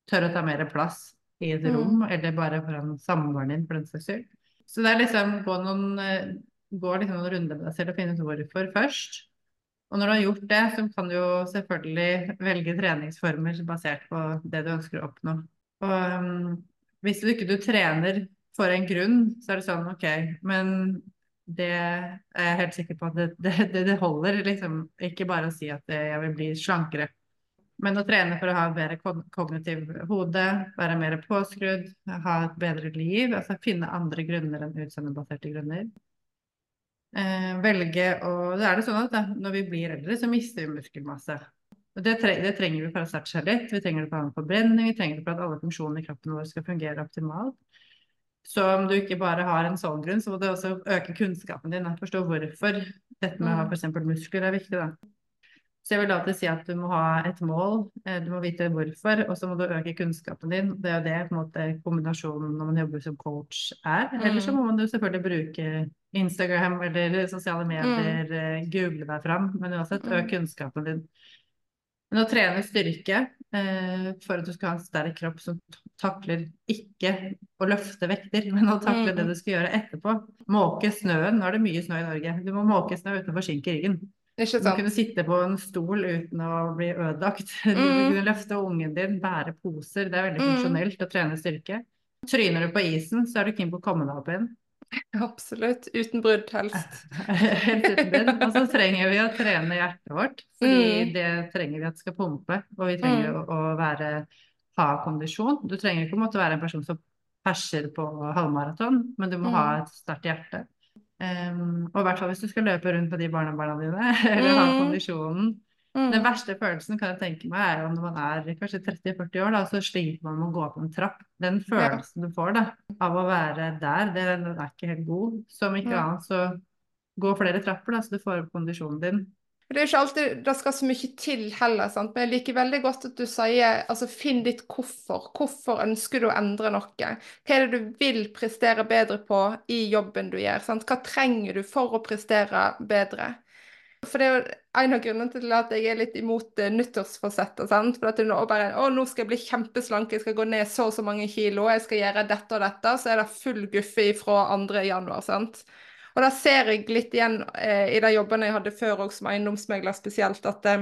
tør å ta mer plass i et Mm. rom, eller bare foran samboeren din, for den saks skyld? Så det er liksom gå noen, eh, gå liksom noen runder med deg selv og finne ut hvorfor først. Og når du har gjort det, så kan du jo selvfølgelig velge treningsformer basert på det du ønsker å oppnå. Og um, hvis du ikke du trener for en grunn, så er det sånn OK, men det er jeg helt sikker på at det, det, det, holder liksom ikke bare å si at jeg vil bli slankere. Men å trene for å ha bedre kognitiv hode, være mer påskrudd, ha et bedre liv, altså finne andre grunner enn utseendebaserte grunner. Eh, velge å Da er det sånn at da, når vi blir eldre, så mister vi muskelmasse. Og det, tre det trenger vi for å starte seg litt. Vi trenger det for å ha en forbrenning, vi trenger det for at alle funksjonene i kroppen vår skal fungere optimalt. Så om du ikke bare har en sånn grunn, så må du også øke kunnskapen din. Forstå hvorfor dette med å ha Mm. f.eks. muskler er viktig. da. Så jeg vil alltid si at du må ha et mål, eh, du må vite hvorfor, og så må du øke kunnskapen din. Det er jo det på en måte kombinasjonen når man jobber som coach er. Eller så Mm. må man jo selvfølgelig bruke Instagram eller sosiale medier, mm. google deg fram, men uansett Mm. øk kunnskapen din. Men å trene styrke eh, for at du skal ha en sterk kropp som takler ikke å løfte vekter, men å takle det Mm. du skal gjøre etterpå. Måke snøen. Nå er det mye snø i Norge. Du må måke snø utenfor å i ryggen. Ikke Du kunne sitte på en stol uten å bli ødelagt. [laughs] Du Mm. kunne løfte ungen din, bære poser. Det er veldig Mm. funksjonelt å trene styrke. Tryner du på isen, så er du keen på å komme deg opp igjen. [laughs] Absolutt. Uten brudd, helst. [laughs] Helt uten det. Og så trenger vi å trene hjertet vårt, fordi Mm. det trenger vi at skal pumpe. Og vi trenger å, å være, ha kondisjon. Du trenger ikke å måtte være en person som perser på halvmaraton, men du må ha Mm. et sterkt hjerte. Um, og i hvert fall hvis du skal løpe rundt med de barnebarna dine, [laughs] eller ha Mm. kondisjonen. Mm. Den verste følelsen kan jeg tenke meg er jo når man er kanskje 30-40 år, da, så sliter man med å gå opp en trapp. Den følelsen du får da, av å være der, det, den er ikke helt god. Som ikke mm. annet så gå flere trapper, da, så du får opp kondisjonen din. Det er jo ikke alltid det skal så mye til heller, sant? men jeg liker veldig godt at du sier altså finn ditt hvorfor. Hvorfor ønsker du å endre noe? Hva er det du vil prestere bedre på i jobben du gjør? Sant? Hva trenger du for å prestere bedre? For det er jo en av grunnene til at jeg er litt imot uh, nyttårsforsetter. For at det nå bare Å, nå skal jeg bli kjempeslank, jeg skal gå ned så og så mange kilo, jeg skal gjøre dette og dette. Så er det full guffe ifra 2. januar, sant. Og da ser jeg litt igjen eh, i de jobbene jeg hadde før òg som eiendomsmegler spesielt, at eh,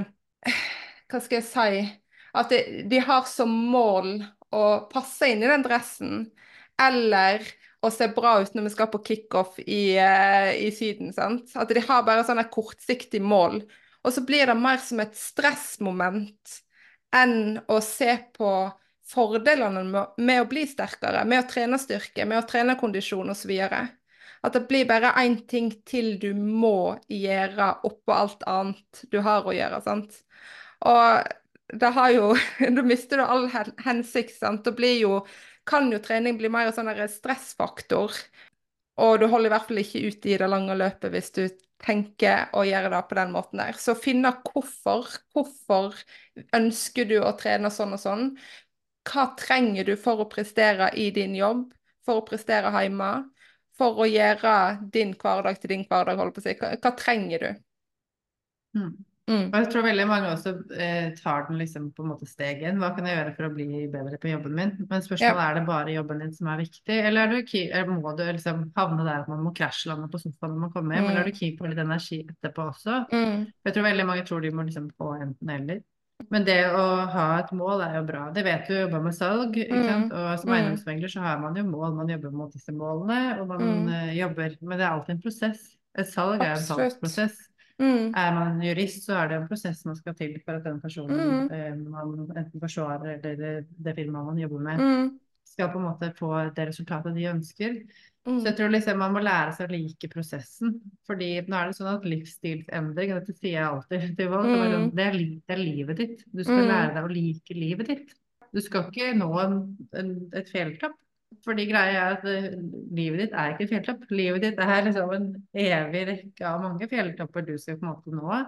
Hva skal jeg si? At de, de har som mål å passe inn i den dressen, eller å se bra ut når vi skal på kickoff i, eh, i Syden. sant? At de har bare sånne kortsiktige mål. Og så blir det mer som et stressmoment enn å se på fordelene med, å bli sterkere, med å trene styrke, med å trene kondisjon osv. At det blir bare én ting til du må gjøre oppå alt annet du har å gjøre. sant? Og det har jo [laughs] Da mister du all hensikt, sant. Da blir jo kan jo trening bli mer en sånn stressfaktor. Og du holder i hvert fall ikke ut i det lange løpet hvis du tenker å gjøre det på den måten der. Så finne hvorfor. Hvorfor ønsker du å trene sånn og sånn? Hva trenger du for å prestere i din jobb? For å prestere hjemme? For å gjøre din hverdag til din hverdag, holdt på å si. Hva, hva trenger du? Mm. Mm. Og jeg tror veldig mange også eh, tar den liksom på en måte stegen. Hva kan jeg gjøre for å bli bedre på jobben min? Men spørsmålet ja. er det bare jobben din som er viktig, eller, er du, eller må du liksom havne der at man må krasjlande på sofaen når man kommer hjem, mm. eller er du keen på litt energi etterpå også? Mm. Jeg tror veldig mange tror de må liksom få enten eller. Men det å ha et mål er jo bra. Det vet du jobber med salg. ikke mm. Og som mm. eiendomsmegler så har man jo mål. Man jobber mot disse målene, og man mm. uh, jobber Men det er alltid en prosess. Et salg er en salgsprosess. Mm. Er man jurist, så er det en prosess man skal til for at den personen mm. eh, man enten forsvarer eller det, det firmaet man jobber med, mm. Skal på en måte få det resultatet de ønsker. Så jeg mm. tror liksom man må lære seg å like prosessen. fordi nå er det sånn at livsstilsendring, dette sier jeg alltid [laughs] til folk, mm. det, er, det, er, livet ditt. Du skal mm. lære deg å like livet ditt. Du skal ikke nå en, en, et fjelltopp. Fordi greia er at uh, livet ditt er ikke et fjelltopp. Livet ditt er liksom en evig rekke av mange fjelltopper du skal på en måte nå.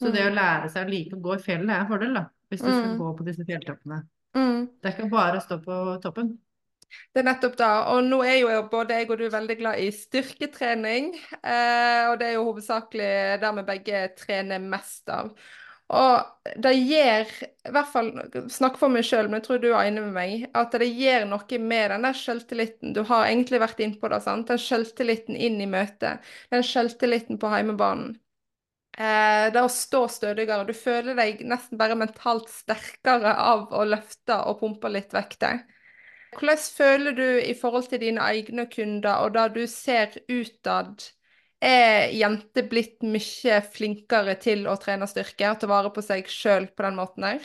Så mm. det å lære seg å like å gå i fjellet er en fordel, da. Hvis du skal mm. gå på disse fjelltoppene. Mm. Det er ikke bare å stå på toppen. Det er nettopp da. Og nå er jo både jeg og du veldig glad i styrketrening. Eh, og det er jo hovedsakelig der vi begge trener mest av. Og det gjør, i hvert fall snakk for meg sjøl, men jeg tror du er enig med meg, at det gjør noe med den der selvtilliten. Du har egentlig vært innpå det, sant? den selvtilliten inn i møtet. Den selvtilliten på heimebanen. Eh, det å stå stødigere. Du føler deg nesten bare mentalt sterkere av å løfte og pumpe litt vekter. Hvordan føler du i forhold til dine egne kunder, og da du ser utad? er jenter blitt mye flinkere til å trene styrke og ta vare på seg sjøl på den måten der?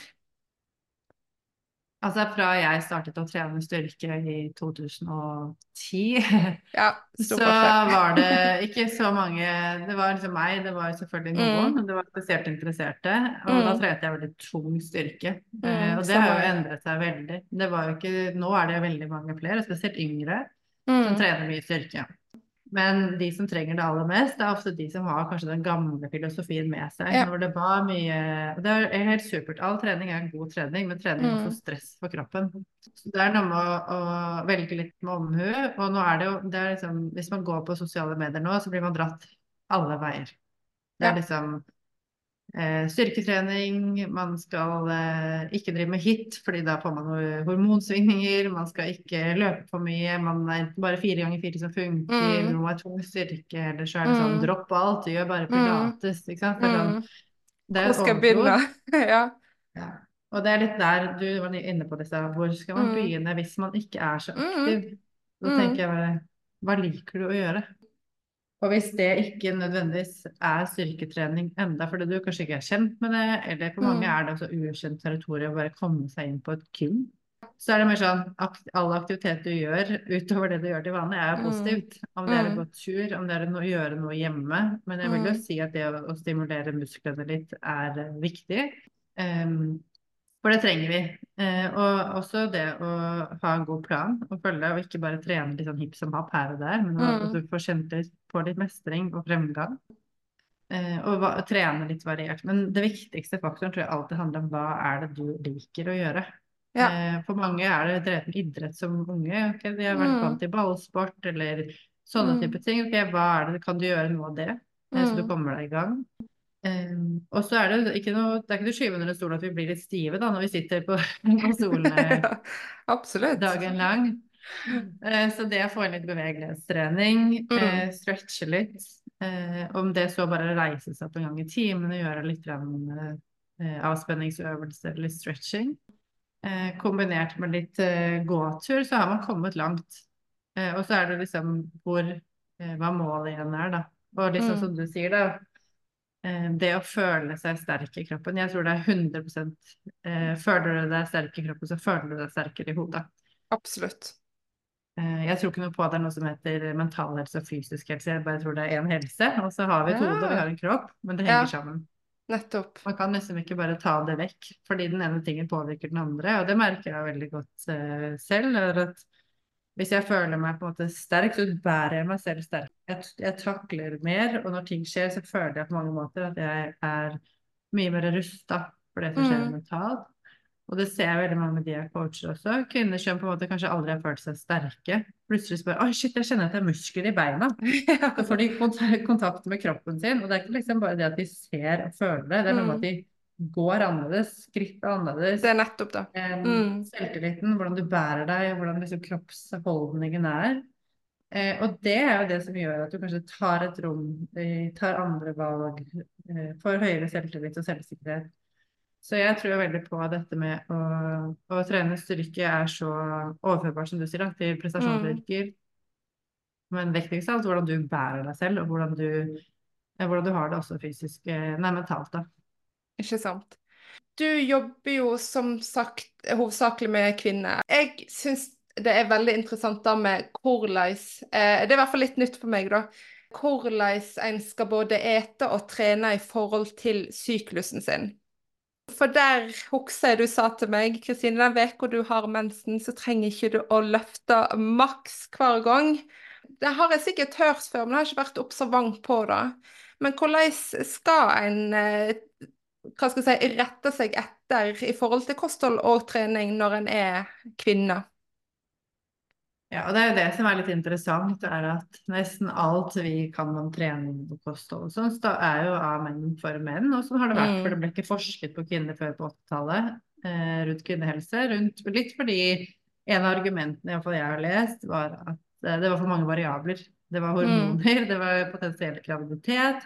Altså fra jeg startet å trene styrke i 2010, ja, [laughs] så var det [laughs] ikke så mange Det var liksom meg, det var selvfølgelig noen, mm. men det var spesielt interesserte. Og mm. da trente jeg veldig tung styrke. Mm, eh, og det har jo endret seg veldig. Det var jo ikke, nå er det veldig mange flere, spesielt yngre, som mm. trener mye styrke. Men de som trenger det aller mest, det er ofte de som har kanskje den gamle filosofien med seg. Ja. Når det var mye Det er helt supert. All trening er en god trening, men trening er også mm. stress for kroppen. Så det er noe med å, å velge litt med omhu. Og nå er det jo det er liksom, Hvis man går på sosiale medier nå, så blir man dratt alle veier. Det er liksom styrketrening, man skal eh, ikke drive med hit, fordi da får man hormonsvingninger, man skal ikke løpe for mye, man er bare fire ganger fire som funker, mm. noe er tung styrke, eller så er det sånn mm. dropp alt, gjør bare mm. pilates, ikke sant. Det er sånn, mm. det er Hvor skal jeg begynne? [laughs] ja. ja. Og det er litt der du var inne på disse, hvor skal man mm. begynne hvis man ikke er så aktiv? Da tenker jeg bare, hva liker du å gjøre? Og hvis det ikke nødvendigvis er styrketrening enda fordi du kanskje ikke er kjent med det, eller for mange mm. er det også ukjent territorium å bare komme seg inn på et gym, så er det mer sånn at all aktivitet du gjør utover det du gjør til vanlig, er mm. positivt. Om det er å mm. gå tur, om det er å gjøre noe hjemme. Men jeg vil jo si at det å, å stimulere musklene litt er viktig. Um, for det trenger vi. Eh, og også det å ha en god plan og følge, og ikke bare trene litt sånn hipp som happ her og der, men mm. at du får kjent litt på litt mestring og fremgang. Eh, og va, trene litt variert. Men det viktigste faktoren tror jeg alltid handler om hva er det du liker å gjøre. Ja. Eh, for mange er det drevet med idrett som unge. Okay? De har vært mm. vant til ballsport eller sånne mm. type ting. Okay, hva er det, kan du gjøre noe av det, så du mm. kommer deg i gang? Um, og så er det ikke noe, det er ikke noe skyve under stolen at vi blir litt stive da, når vi sitter på, [laughs] på stolene Ja, [laughs] absolutt. dagen lang. Uh, så det å få inn litt bevegelighetstrening, Mm. uh, stretche litt, uh, om det så bare reise seg opp en gang i timen og gjøre litt grann, eh, avspenningsøvelser eller stretching, kombinert med litt gåtur, så har man kommet langt. Og så er det liksom hvor, hva målet igjen er, da. Og liksom Mm. som du sier, da. Eh, Det å føle seg sterk i kroppen. Jeg tror det er 100 eh, Føler du deg sterk i kroppen, så føler du deg sterkere i hodet. Absolutt. Eh, Jeg tror ikke noe på at det er noe som heter mental helse og fysisk helse. Jeg bare tror det er én helse. Og så har vi et Ja. hode og vi har en kropp, men det Ja. henger sammen. Nettopp. Man kan liksom ikke bare ta det vekk, fordi den ene tingen påvirker den andre. Og det merker jeg veldig godt eh, selv. er at Hvis jeg føler meg på en måte sterk, så bærer jeg meg selv sterk. Jeg, jeg takler mer, og når ting skjer, så føler jeg på mange måter at jeg er mye mer rusta for det som skjer Mm. mentalt. Og det ser jeg veldig mange med de jeg coacher også. Kvinner som på en måte kanskje aldri har følt seg sterke. Plutselig spør oi shit, jeg kjenner at det er muskler i beina. [laughs] Så får de kontakt med kroppen sin. Og det er ikke liksom bare det at de ser og føler det, det er noe med at de går annerledes, skrittet er annerledes. Det er nettopp det. Mm. Selvtilliten, hvordan du bærer deg, hvordan liksom kroppsholdningen er. Eh, og det er jo det som gjør at du kanskje tar et rom, eh, tar andre valg, eh, får høyere selvtillit og selvsikkerhet. Så jeg tror veldig på dette med å, å trene styrke er så overførbart, som du sier, da, til prestasjonsyrker. Men viktigst av alt hvordan du bærer deg selv, og hvordan du, hvordan du har det også fysisk, eh, nei, mentalt. da. Ikke sant. Du jobber jo som sagt hovedsakelig med kvinner. Jeg syns det er veldig interessant da med hvordan eh, Det er i hvert fall litt nytt for meg, da. Hvordan en skal både ete og trene i forhold til syklusen sin. For der husker jeg du sa til meg, Kristine, den uka du har mensen, så trenger ikke du å løfte maks hver gang. Det har jeg sikkert hørt før, men jeg har ikke vært observant på det. Men hvordan skal en eh, hva skal jeg si, rette seg etter i forhold til kosthold og trening når en er kvinne? Ja, og det er jo det som er litt interessant, er at nesten alt vi kan om trening og kosthold og sånn, så er jo av menn for menn, og sånn har det vært, for det ble ikke forsket på kvinner før på 80-tallet eh, rundt kvinnehelse, rundt, litt fordi en av argumentene jeg har lest, var at eh, det var for mange variabler. Det var hormoner, det var potensiell graviditet,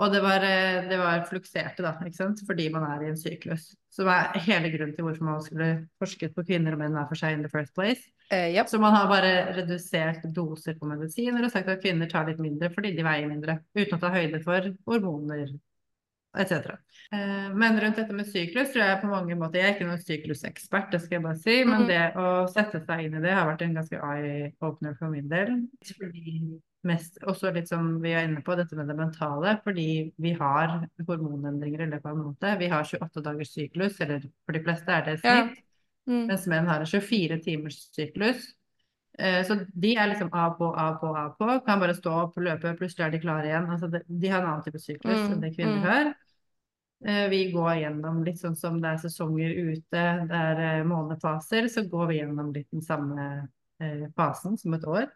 og det var, eh, det var flukserte, da, ikke sant, fordi man er i en syklus. Som er hele grunnen til hvorfor man skulle forsket på kvinner og menn hver for seg in the first place. Uh, yep. Så man har bare redusert doser på medisiner og sagt at kvinner tar litt mindre fordi de veier mindre, uten å ta høyde for hormoner etc. Uh, Men rundt dette med syklus tror jeg på mange måter Jeg er ikke noen syklusekspert, det skal jeg bare si, men Mhm. det å sette seg inn i det har vært en ganske eye-opener for min del. Fordi mest, også litt som vi er inne på, dette med det mentale, fordi vi har hormonendringer i løpet av en måned. Vi har 28 dagers syklus, eller for de fleste er det et Ja. Mm. Mens menn har en 24 timers syklus. Eh, Så de er liksom av på, av på, av på. Kan bare stå opp, løpe, plutselig er de klare igjen. Altså de, de har en annen type syklus Mm, enn det kvinner mm. har. Eh, Vi går gjennom litt sånn som det er sesonger ute, det er eh, månefaser, så går vi gjennom litt den samme eh, fasen som et år.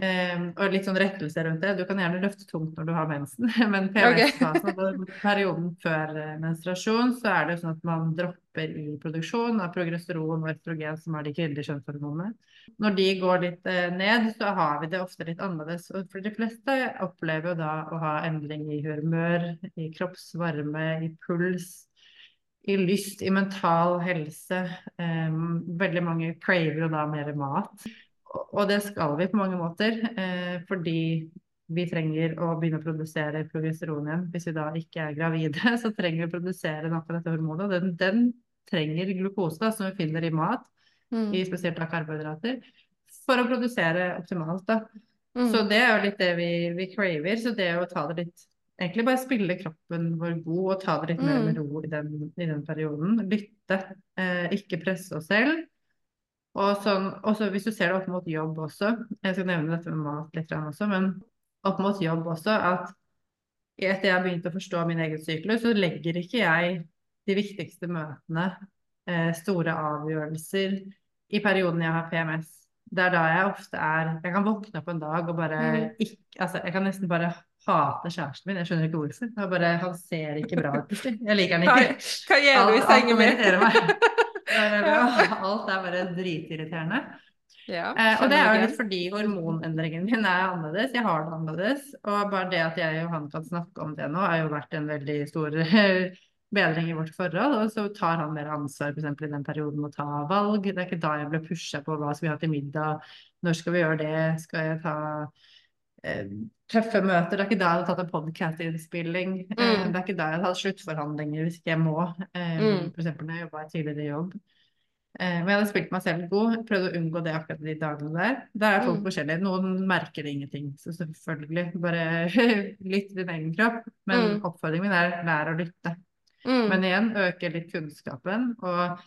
Eh, og litt sånn rettelse rundt det. Du kan gjerne løfte tungt når du har mensen, [laughs] men PMS-fasen, okay. perioden før eh, menstruasjon, så er det sånn at man dropper i produksjon av progesteron og østrogen, som er de kvinnelige kjønnshormonene. Når de går litt eh, ned, så har vi det ofte litt annerledes. Og for de fleste opplever jo da å ha endring i humør, i kroppsvarme, i puls. I lyst, i mental helse. Um, veldig mange craver jo da mer mat. Og- det skal vi på mange måter, eh, fordi vi trenger å begynne å produsere progesteron igjen. Hvis vi da ikke er gravide, [laughs] så trenger vi å produsere noe av dette hormonet. og Den, den trenger glukose, da, som vi finner i mat, Mm. i spesielt av karbohydrater, for å produsere optimalt. da. Mm. Så det er jo litt det vi, vi craver. Så det å ta det litt Egentlig bare spille kroppen vår god og ta det litt mer med Mm. ro i den, i den perioden. Lytte, eh, ikke presse oss selv. Og sånn, også hvis du ser det opp mot jobb også, jeg skal nevne dette med mat litt også, men opp mot jobb også, at etter jeg har begynt å forstå min egen syklus, så legger ikke jeg de viktigste møtene, eh, store avgjørelser, i perioden jeg har PMS. Det er da jeg ofte er Jeg kan våkne opp en dag og bare Mm. ikke Altså, jeg kan nesten bare hate kjæresten min. Jeg skjønner ikke hvorfor. Jeg bare, han ser ikke bra ut plutselig. Jeg liker han ikke. hva gjør du i sengen min? [laughs] Alt er bare dritirriterende. Ja, Eh, og det er jo litt fordi hormonendringen min er annerledes. Jeg har det annerledes. Og bare det at jeg og han kan snakke om det nå, har jo vært en veldig stor bedring i vårt forhold. Og så tar han mer ansvar f.eks. i den perioden med å ta valg. Det er ikke da jeg ble pusha på hva skal vi ha til middag, når skal vi gjøre det, skal jeg ta eh, tøffe møter. Det er ikke da jeg hadde tatt en podcast-innspilling. Eh, Mm. det er ikke da jeg hadde hatt sluttforhandlinger hvis ikke jeg må. Eh, Mm. Eksempel når jeg jobba i tidligere jobb. Eh, men jeg hadde spilt meg selv god, prøvd å unngå det akkurat de dagene der. Der er folk Mm. forskjellige. Noen merker ingenting, så selvfølgelig, bare [laughs] lytt til din egen kropp. Men Mm. oppfordringen min er lær å lytte. Mm. Men igjen, øke litt kunnskapen. Og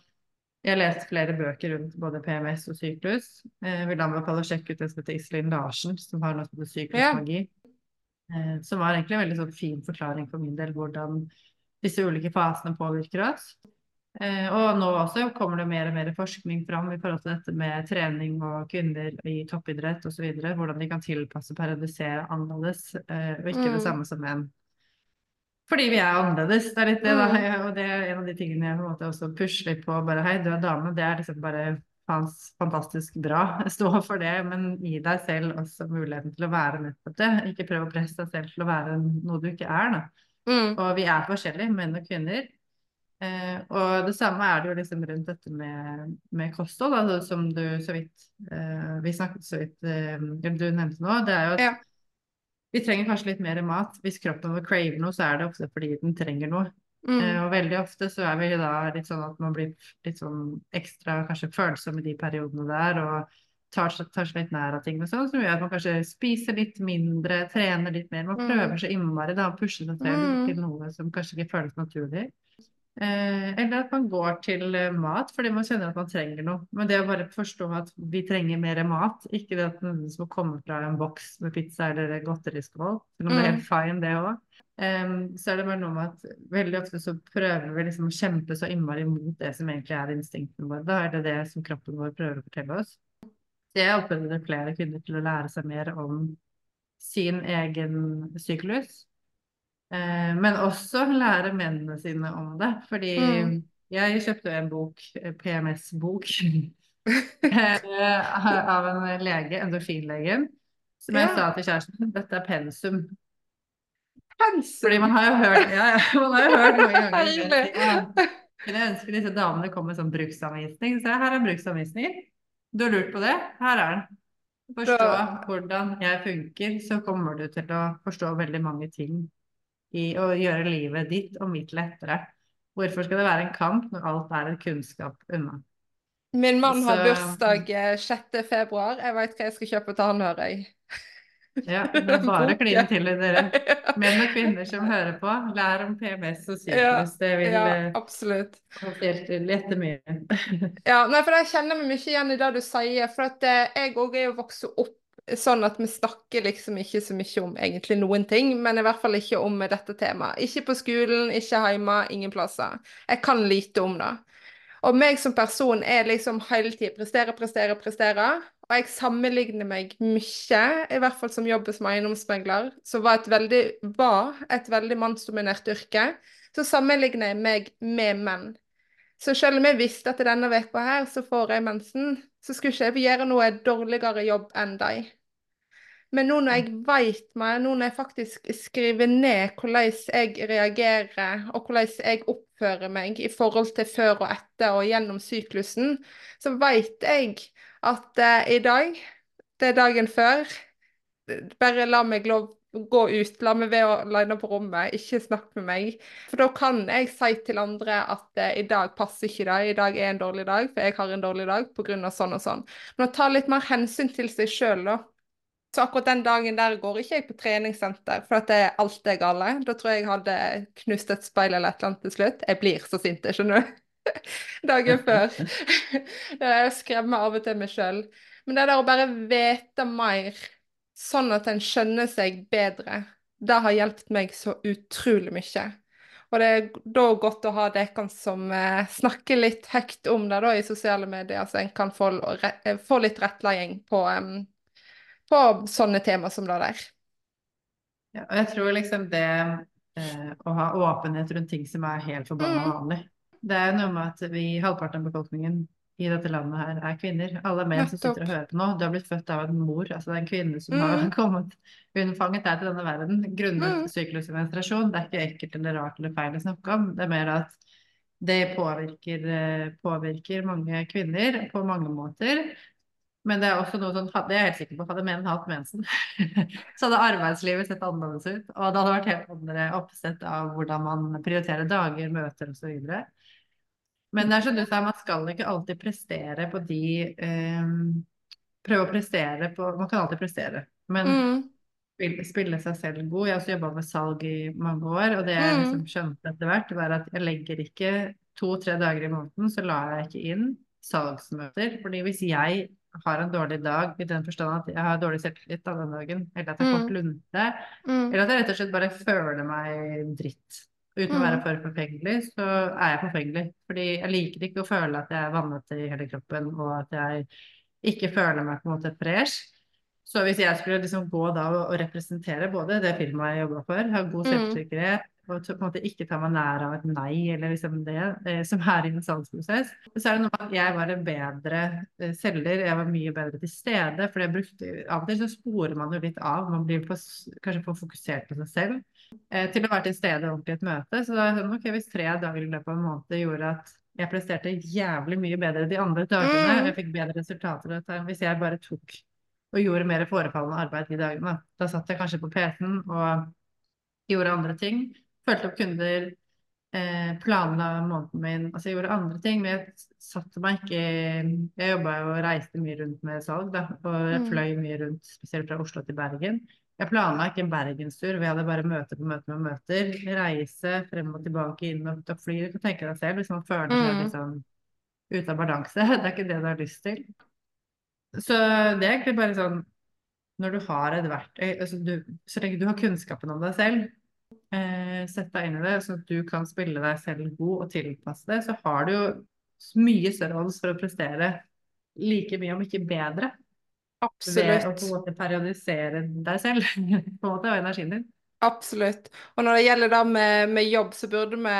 jeg har lest flere bøker rundt både PMS og syklus. Eh, Jeg vil anbefale å sjekke ut en som heter Iselin Larsen, som har noe som heter syklusmagi. Ja. Som var egentlig en veldig sånn fin forklaring for min del hvordan disse ulike fasene påvirker oss. Eh, Og nå også kommer det mer og mer forskning fram i forhold til dette med trening og kvinner i toppidrett osv. Hvordan de kan tilpasse og periodisere annerledes, eh, og ikke Mm. det samme som menn. Fordi vi er annerledes. Det er litt det, da. Mm. Og det er en av de tingene jeg på en måte også pusher på. Bare hei, du er dame. Det er liksom bare fantastisk bra. [laughs] Stå for det, men gi deg selv også muligheten til å være nettopp det. Ikke prøv å presse deg selv til å være noe du ikke er, da. Mm. Og vi er forskjellige, menn og kvinner. Eh, og det samme er det jo liksom rundt dette med, med kosthold, altså, som du så vidt eh, Vi snakket så vidt eh, du nevnte nå. Det er jo at Ja. Vi trenger kanskje litt mer mat. Hvis kroppen vår craver noe, så er det ofte fordi den trenger noe. Mm. Eh, og veldig ofte så er vi da litt sånn at man blir litt sånn ekstra kanskje følsom i de periodene der, og tar, tar seg litt nær av ting og sånn, som gjør at man kanskje spiser litt mindre, trener litt mer. Man Mm. prøver så innmari da å pushe seg selv Mm. til noe som kanskje ikke føles naturlig. Eh, eller at man går til eh, mat fordi man kjenner at man trenger noe. Men det å bare forstå at vi trenger mer mat, ikke det at noen som kommer fra en boks med pizza eller godteriskål, selv om det er helt fine det òg. så er det bare noe med at veldig ofte så prøver vi liksom å kjempe så innmari mot det som egentlig er instinktene våre. Da er det det som kroppen vår prøver å fortelle oss. Så jeg oppfordrer flere kvinner til å lære seg mer om sin egen syklus. Eh, men også lære mennene sine om det. Fordi Mm. jeg kjøpte en bok, eh, PMS-bok, [laughs] eh, av en lege, endorfinlegen, som jeg Ja. sa til kjæresten dette er pensum. Pensum. Fordi man har jo hørt, ja, [laughs] man har jo hørt mange ganger ja, jeg ønsker disse damene kom med sånn bruksanvisning. Så her er bruksanvisningen. Du har lurt på det? Her er den. Forstå Da- hvordan jeg funker, så kommer du til å forstå veldig mange ting i å gjøre livet ditt og mitt lettere. Hvorfor skal det være en kamp når alt er en kunnskap unna? Min mann har Så- bursdag eh, 6. februar. Jeg veit hva jeg skal kjøpe til han, hører jeg. [laughs] Ja, det er [laughs] bare å kline til i dere. [laughs] Menn og kvinner som hører på, lær om PMS og syklus. Det vil Ja, eh, absolutt. lette mye. Ja, nei, for jeg kjenner meg mye igjen i det du sier. For at eh, jeg òg er jo vokst opp sånn at vi snakker liksom ikke så mye om egentlig noen ting, men i hvert fall ikke om dette temaet. Ikke på skolen, ikke hjemme, ingen plasser. Jeg kan lite om det. Og meg som person er liksom hele tiden prestere, prestere, prestere. Og jeg sammenligner meg mye, i hvert fall som jobber som eiendomsmegler, som var et veldig, var et veldig mannsdominert yrke. Så sammenligner jeg meg med menn. Så selv om jeg visste at denne uka her så får jeg mensen, så skulle ikke jeg gjøre noe dårligere jobb enn deg. Men nå når jeg vet meg, nå når jeg faktisk skriver ned hvordan jeg reagerer, og hvordan jeg oppfører meg i forhold til før og etter og gjennom syklusen, så vet jeg at eh, i dag, det er dagen før, bare la meg lov gå ut, la meg være alene på rommet, ikke snakk med meg. For da kan jeg si til andre at eh, i dag passer ikke det, i dag er en dårlig dag, for jeg har en dårlig dag pga. sånn og sånn. Men å ta litt mer hensyn til seg sjøl, da. Så akkurat den dagen der går ikke jeg på treningssenter, for at det er alt er gale. Da tror jeg jeg hadde knust et speil eller et eller annet til slutt. Jeg blir så sint, skjønner du. [laughs] Dagen før. [laughs] [laughs] Jeg skremmer av og til meg sjøl. Men det der å bare vite mer, sånn at en skjønner seg bedre, det har hjulpet meg så utrolig mye. Og det er da godt å ha dere som eh, snakker litt høyt om det da i sosiale medier, så en kan få, re- få litt rettledning på, um, på sånne tema som det der. Ja, og jeg tror liksom det eh, å ha åpenhet rundt ting som er helt forbanna Mm. vanlig. Det er noe med at vi, halvparten av befolkningen i dette landet her er kvinner. Alle menn som sitter og hører på nå, du har blitt født av en mor. Altså det er en kvinne som har Mm. [laughs] kommet unnfanget deg til denne verden grunnet Mm. syklus og menstruasjon. Det er ikke ekkelt eller rart eller feil å snakke om. Det er mer at det påvirker, eh, påvirker mange kvinner på mange måter. Men det er også noe sånn, det er jeg helt sikker på, hadde menn hatt mensen, [laughs] så hadde arbeidslivet sett annerledes ut. Og det hadde vært helt andre oppsett av hvordan man prioriterer dager, møter osv. Men det er som du sa, man skal ikke alltid prestere på de eh, Prøve å prestere på Man kan alltid prestere, men Mm. spille, spille seg selv god. Jeg har også jobba med salg i mange år, og det jeg Mm. liksom skjønte etter hvert, var at jeg legger ikke to-tre dager i måneden, så lar jeg ikke inn salgsmøter. Fordi hvis jeg har en dårlig dag i den forstand at jeg har dårlig selvtillit av den dagen, eller at jeg har Mm. lunte, Mm. eller at jeg rett og slett bare føler meg dritt. Uten å være Mm. for forfengelig, så er jeg forfengelig. Fordi jeg liker ikke å føle at jeg er vannete i hele kroppen, og at jeg ikke føler meg på en måte fresh. Så hvis jeg skulle liksom gå da og, og representere både det firmaet jeg jobba for, ha god Mm. selvsikkerhet, og på en måte ikke ta meg nær av et nei, eller liksom det eh, som er i en salgsprosess, så er det noe med at jeg var en bedre eh, selger, jeg var mye bedre til stede, for jeg brukte, av og til så sporer man jo litt av, man blir for, kanskje for fokusert på seg selv, til å være til stede ordentlig i et møte. Så da er sånn, ok, hvis tre dager i løpet av en måned gjorde at jeg presterte jævlig mye bedre de andre dagene, Mm. jeg fikk bedre resultater enn hvis jeg bare tok og gjorde mer forefallende arbeid de dagene. Da satt jeg kanskje på PC-en og gjorde andre ting, fulgte opp kunder, eh, planla måneden min, altså jeg gjorde andre ting, men jeg satte meg ikke Jeg jobba jo og reiste mye rundt med salg, da, og jeg Mm. fløy mye rundt, spesielt fra Oslo til Bergen. Jeg planla ikke en bergenstur, vi hadde bare møte på møte med møter. Reise frem og tilbake, inn og ut av fly. Du kan tenke deg selv hvis man føler seg Mm. liksom ute av balanse. [laughs] Det er ikke det du har lyst til. Så det er egentlig bare sånn Når du har et verktøy altså du, Så lenge du har kunnskapen om deg selv, eh, sett deg inn i det, sånn at du kan spille deg selv god og tilpasse det, så har du jo mye større odds for å prestere like mye, om ikke bedre, ved å på en måte periodisere deg selv [laughs] på en måte, og energien din. Absolutt. Og når det gjelder da med, med jobb, så burde vi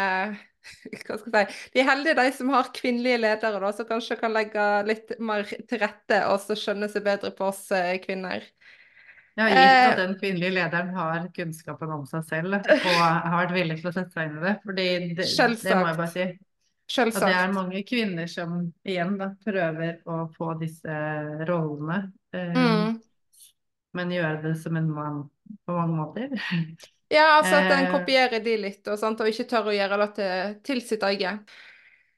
[laughs] hva skal jeg si, De er heldige de som har kvinnelige ledere, da, som kanskje kan legge litt mer til rette og så skjønne seg bedre på oss eh, kvinner. Ja, gitt at Eh, den kvinnelige lederen har kunnskapen om seg selv [laughs] og har vært villig til å sette seg inn i det. Fordi det, det må jeg bare si. At det er mange kvinner som igjen da prøver å få disse rollene, Mm. men gjøre det som en mann på mange måter. [laughs] Ja, altså at en Eh. kopierer de litt, og, sant, og ikke tør å gjøre det til, til sitt eget.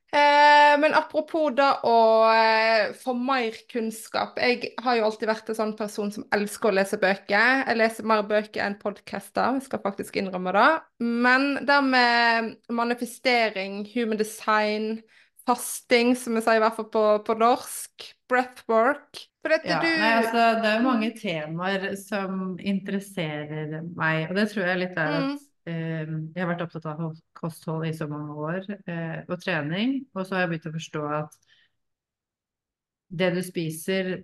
Eh, men apropos da å eh, få mer kunnskap. Jeg har jo alltid vært en sånn person som elsker å lese bøker. Jeg leser mer bøker enn podcaster, jeg skal faktisk innrømme det. Men det med manifestering, human design, fasting, som vi sier i hvert fall på, på norsk, breathwork For etter Ja, du nei, altså, det er jo mange temaer som interesserer meg, og det tror jeg litt er at Mm. eh, jeg har vært opptatt av kosthold i så mange år, eh, og trening, og så har jeg begynt å forstå at det du spiser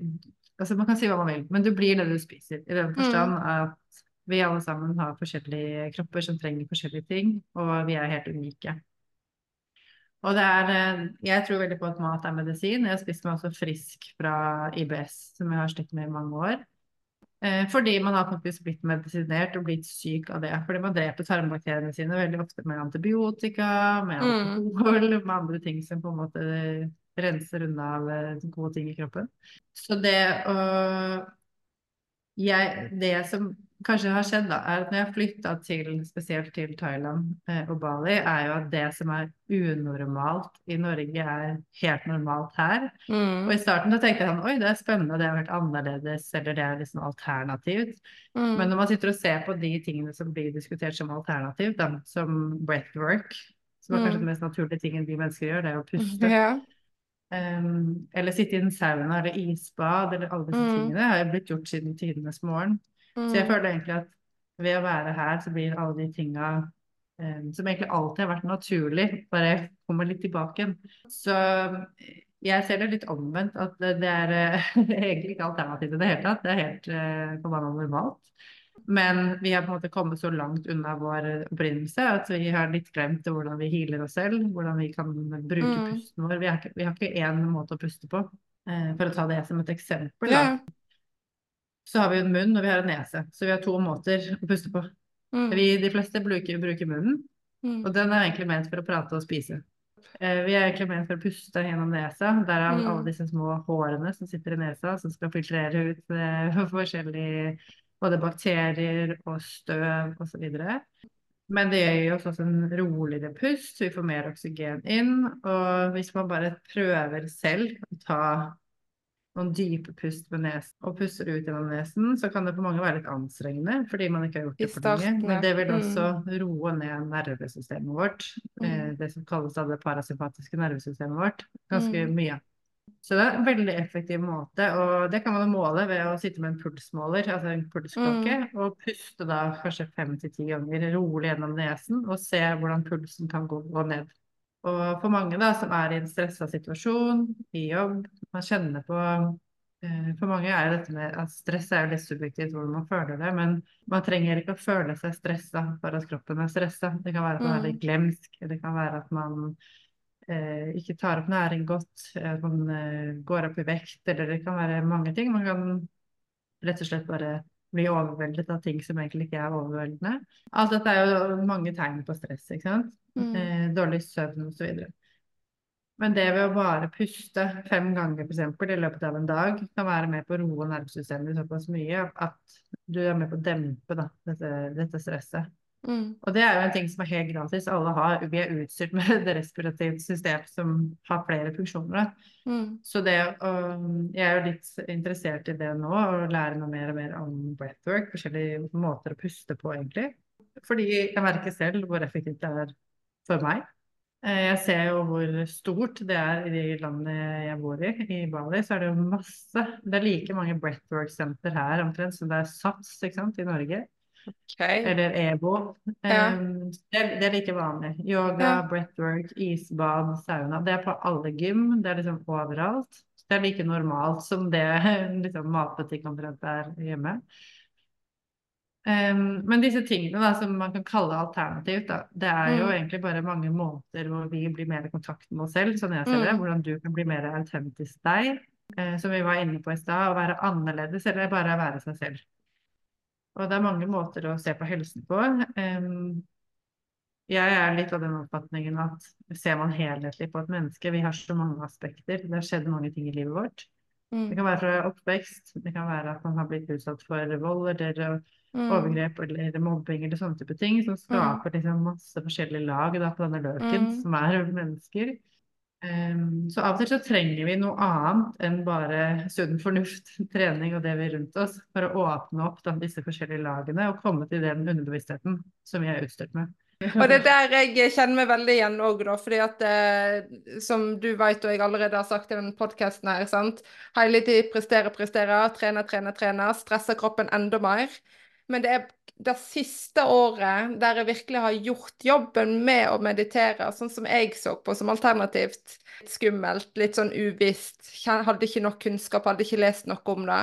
altså Man kan si hva man vil, men du blir det du spiser. I den forstand at vi alle sammen har forskjellige kropper som trenger forskjellige ting, og vi er helt unike. Og det er, eh, jeg tror veldig på at mat er medisin. Jeg har spist meg også frisk fra IBS, som jeg har slitt med i mange år. Eh, Fordi man har faktisk blitt medisinert og blitt syk av det. Fordi man dreper tarmbakteriene sine veldig ofte med antibiotika, med Mm. alkohol, [laughs] med andre ting som på en måte renser unna eh, gode ting i kroppen. Så det å jeg, Det som kanskje har skjedd, da, er at når jeg flytta til, spesielt til Thailand eh, og Bali, er jo at det som er unormalt i Norge, er helt normalt her. Mm. Og i starten da tenkte jeg sånn, oi, det er spennende, det har vært annerledes, eller det er liksom alternativt. Mm. Men når man sitter og ser på de tingene som blir diskutert som alternativ, da, som breathwork, som er kanskje Mm. den mest naturlige tingen vi mennesker gjør, det er å puste. [laughs] Ja. Um, eller sitte i en sauna eller isbad, eller alle disse Mm. tingene har jo blitt gjort siden tidenes morgen. Så jeg Mm. føler egentlig at ved å være her, så blir alle de tinga um, som egentlig alltid har vært naturlig, bare kommer litt tilbake igjen. Så jeg ser det litt omvendt, at det det er [laughs] uh, egentlig ikke alternativet i det hele tatt. Det er helt uh, forbanna normalt. Men vi har på en måte kommet så langt unna vår opprinnelse at vi har litt glemt hvordan vi healer oss selv, hvordan vi kan bruke Mm. pusten vår. Vi har vi har ikke én måte å puste på. Eh, For å ta det som et eksempel, Ja. så har vi en munn og vi har en nese. Så vi har to måter å puste på. Mm. Vi, de fleste bruker, bruker munnen, Mm. og den er egentlig ment for å prate og spise. Eh, Vi er egentlig ment for å puste gjennom nesa. Derav Mm. alle disse små hårene som sitter i nesa, som skal filtrere ut eh, [laughs] forskjellige både bakterier og støv osv. Men det gir oss også en roligere pust, vi får mer oksygen inn. Og hvis man bare prøver selv å ta noen dype pust med nesen og puster ut gjennom nesen, så kan det for mange være litt anstrengende fordi man ikke har gjort det for lenge. Men det vil Mm. også roe ned nervesystemet vårt. eh, Mm. Det som kalles det parasympatiske nervesystemet vårt. Ganske Mm. mye. Så det er en veldig effektiv måte, og det kan man måle ved å sitte med en pulsmåler, altså en pulsklokke, Mm. og puste da kanskje fem til ti ganger rolig gjennom nesen, og se hvordan pulsen kan gå, gå ned. Og for mange da, som er i en stressa situasjon, i jobb, man kjenner på eh, For mange er dette med at stress er litt subjektivt hvordan man føler det, men man trenger ikke å føle seg stressa for at kroppen er stressa. Det kan være at man er litt glemsk, det kan være at man ikke tar opp næring godt, at man eh, går opp i vekt, eller det kan være mange ting. Man kan rett og slett bare bli overveldet av ting som egentlig ikke er overveldende. Alt dette er jo mange tegn på stress, ikke sant? Mm. Eh, dårlig søvn osv. Men det ved å bare puste fem ganger eksempel, i løpet av en dag, kan være med på å roe nervesystemet såpass mye at du er med på å dempe da, dette, dette stresset. Mm. Og det er jo en ting som er helt gratis. Alle har, vi er utstyrt med [laughs] et respirativt system som har flere funksjoner. Mm. Så det, og jeg er jo litt interessert i det nå, å lære noe mer og mer om breathwork, forskjellige måter å puste på, egentlig. Fordi jeg merker selv hvor effektivt det er for meg. Eh, Jeg ser jo hvor stort det er i de landene jeg bor i. I Bali så er det jo masse. Det er like mange breathwork-senter her omtrent som det er SATS sant, i Norge. OK. Eller EBO. Ja. Um, det, det er like vanlig. Yoga, Ja. breathwork, isbad, sauna. Det er på alle gym. Det er liksom overalt. Det er like normalt som det [laughs] liksom, matbutikk omtrent er hjemme. Um, men disse tingene da, som man kan kalle alternativt, da, det er jo Mm. egentlig bare mange måter hvor vi blir mer i kontakt med oss selv, sånn jeg ser det. Mm. Hvordan du kan bli mer autentisk deg. uh, som vi var inne på i stad, å være annerledes eller bare være seg selv. Og det er mange måter å se på helsen på. Jeg er litt av den oppfatningen at ser man helhetlig på et menneske, vi har så mange aspekter, det har skjedd mange ting i livet vårt. Det Mm. kan være fra oppvekst, det kan være at man har blitt utsatt for vold eller Mm. overgrep eller mobbing eller sånne type ting, som skaper liksom masse forskjellige lag da, på denne løken, Mm. som er mennesker. Em, så av og til så trenger vi noe annet enn bare sunn fornuft, [laughs] trening og det vi er rundt oss, for å åpne opp disse forskjellige lagene og komme til den underbevisstheten som vi er utstyrt med. [laughs] Og det er der jeg kjenner meg veldig igjen òg, da. Fordi at eh, som du vet og jeg allerede har sagt i den podkasten her, sant. Hele tiden prestere, prestere, trene, trene, trene. Stresse kroppen enda mer. Men det er det siste året der jeg virkelig har gjort jobben med å meditere, sånn som jeg så på som alternativt. Litt skummelt, litt sånn uvisst. Hadde ikke nok kunnskap, hadde ikke lest noe om det.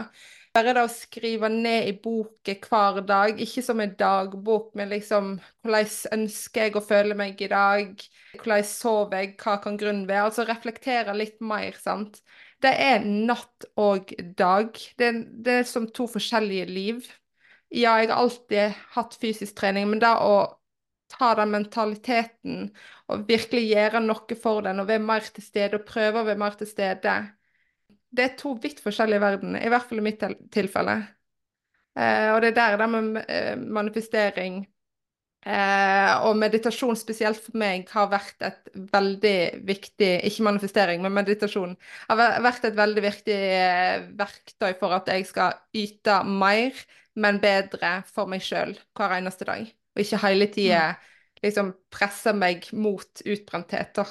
Bare det å skrive ned i boken hver dag, ikke som en dagbok, men liksom hvordan ønsker jeg å føle meg i dag? Hvordan sover jeg? Hva kan grunnen være? Altså reflektere litt mer, sant. Det er natt og dag. Det, det er som to forskjellige liv. Ja, jeg har alltid hatt fysisk trening, men det å ta den mentaliteten og virkelig gjøre noe for den og være mer til stede og prøve å være mer til stede, det er to vidt forskjellige verdener, i hvert fall i mitt tilfelle. Eh, og det er der det med eh, manifestering eh, og meditasjon spesielt for meg har vært et veldig viktig Ikke manifestering, men meditasjon. Har vært et veldig viktig eh, verktøy for at jeg skal yte mer, men bedre for meg sjøl hver eneste dag. Og ikke hele tida liksom presse meg mot utbrentheter.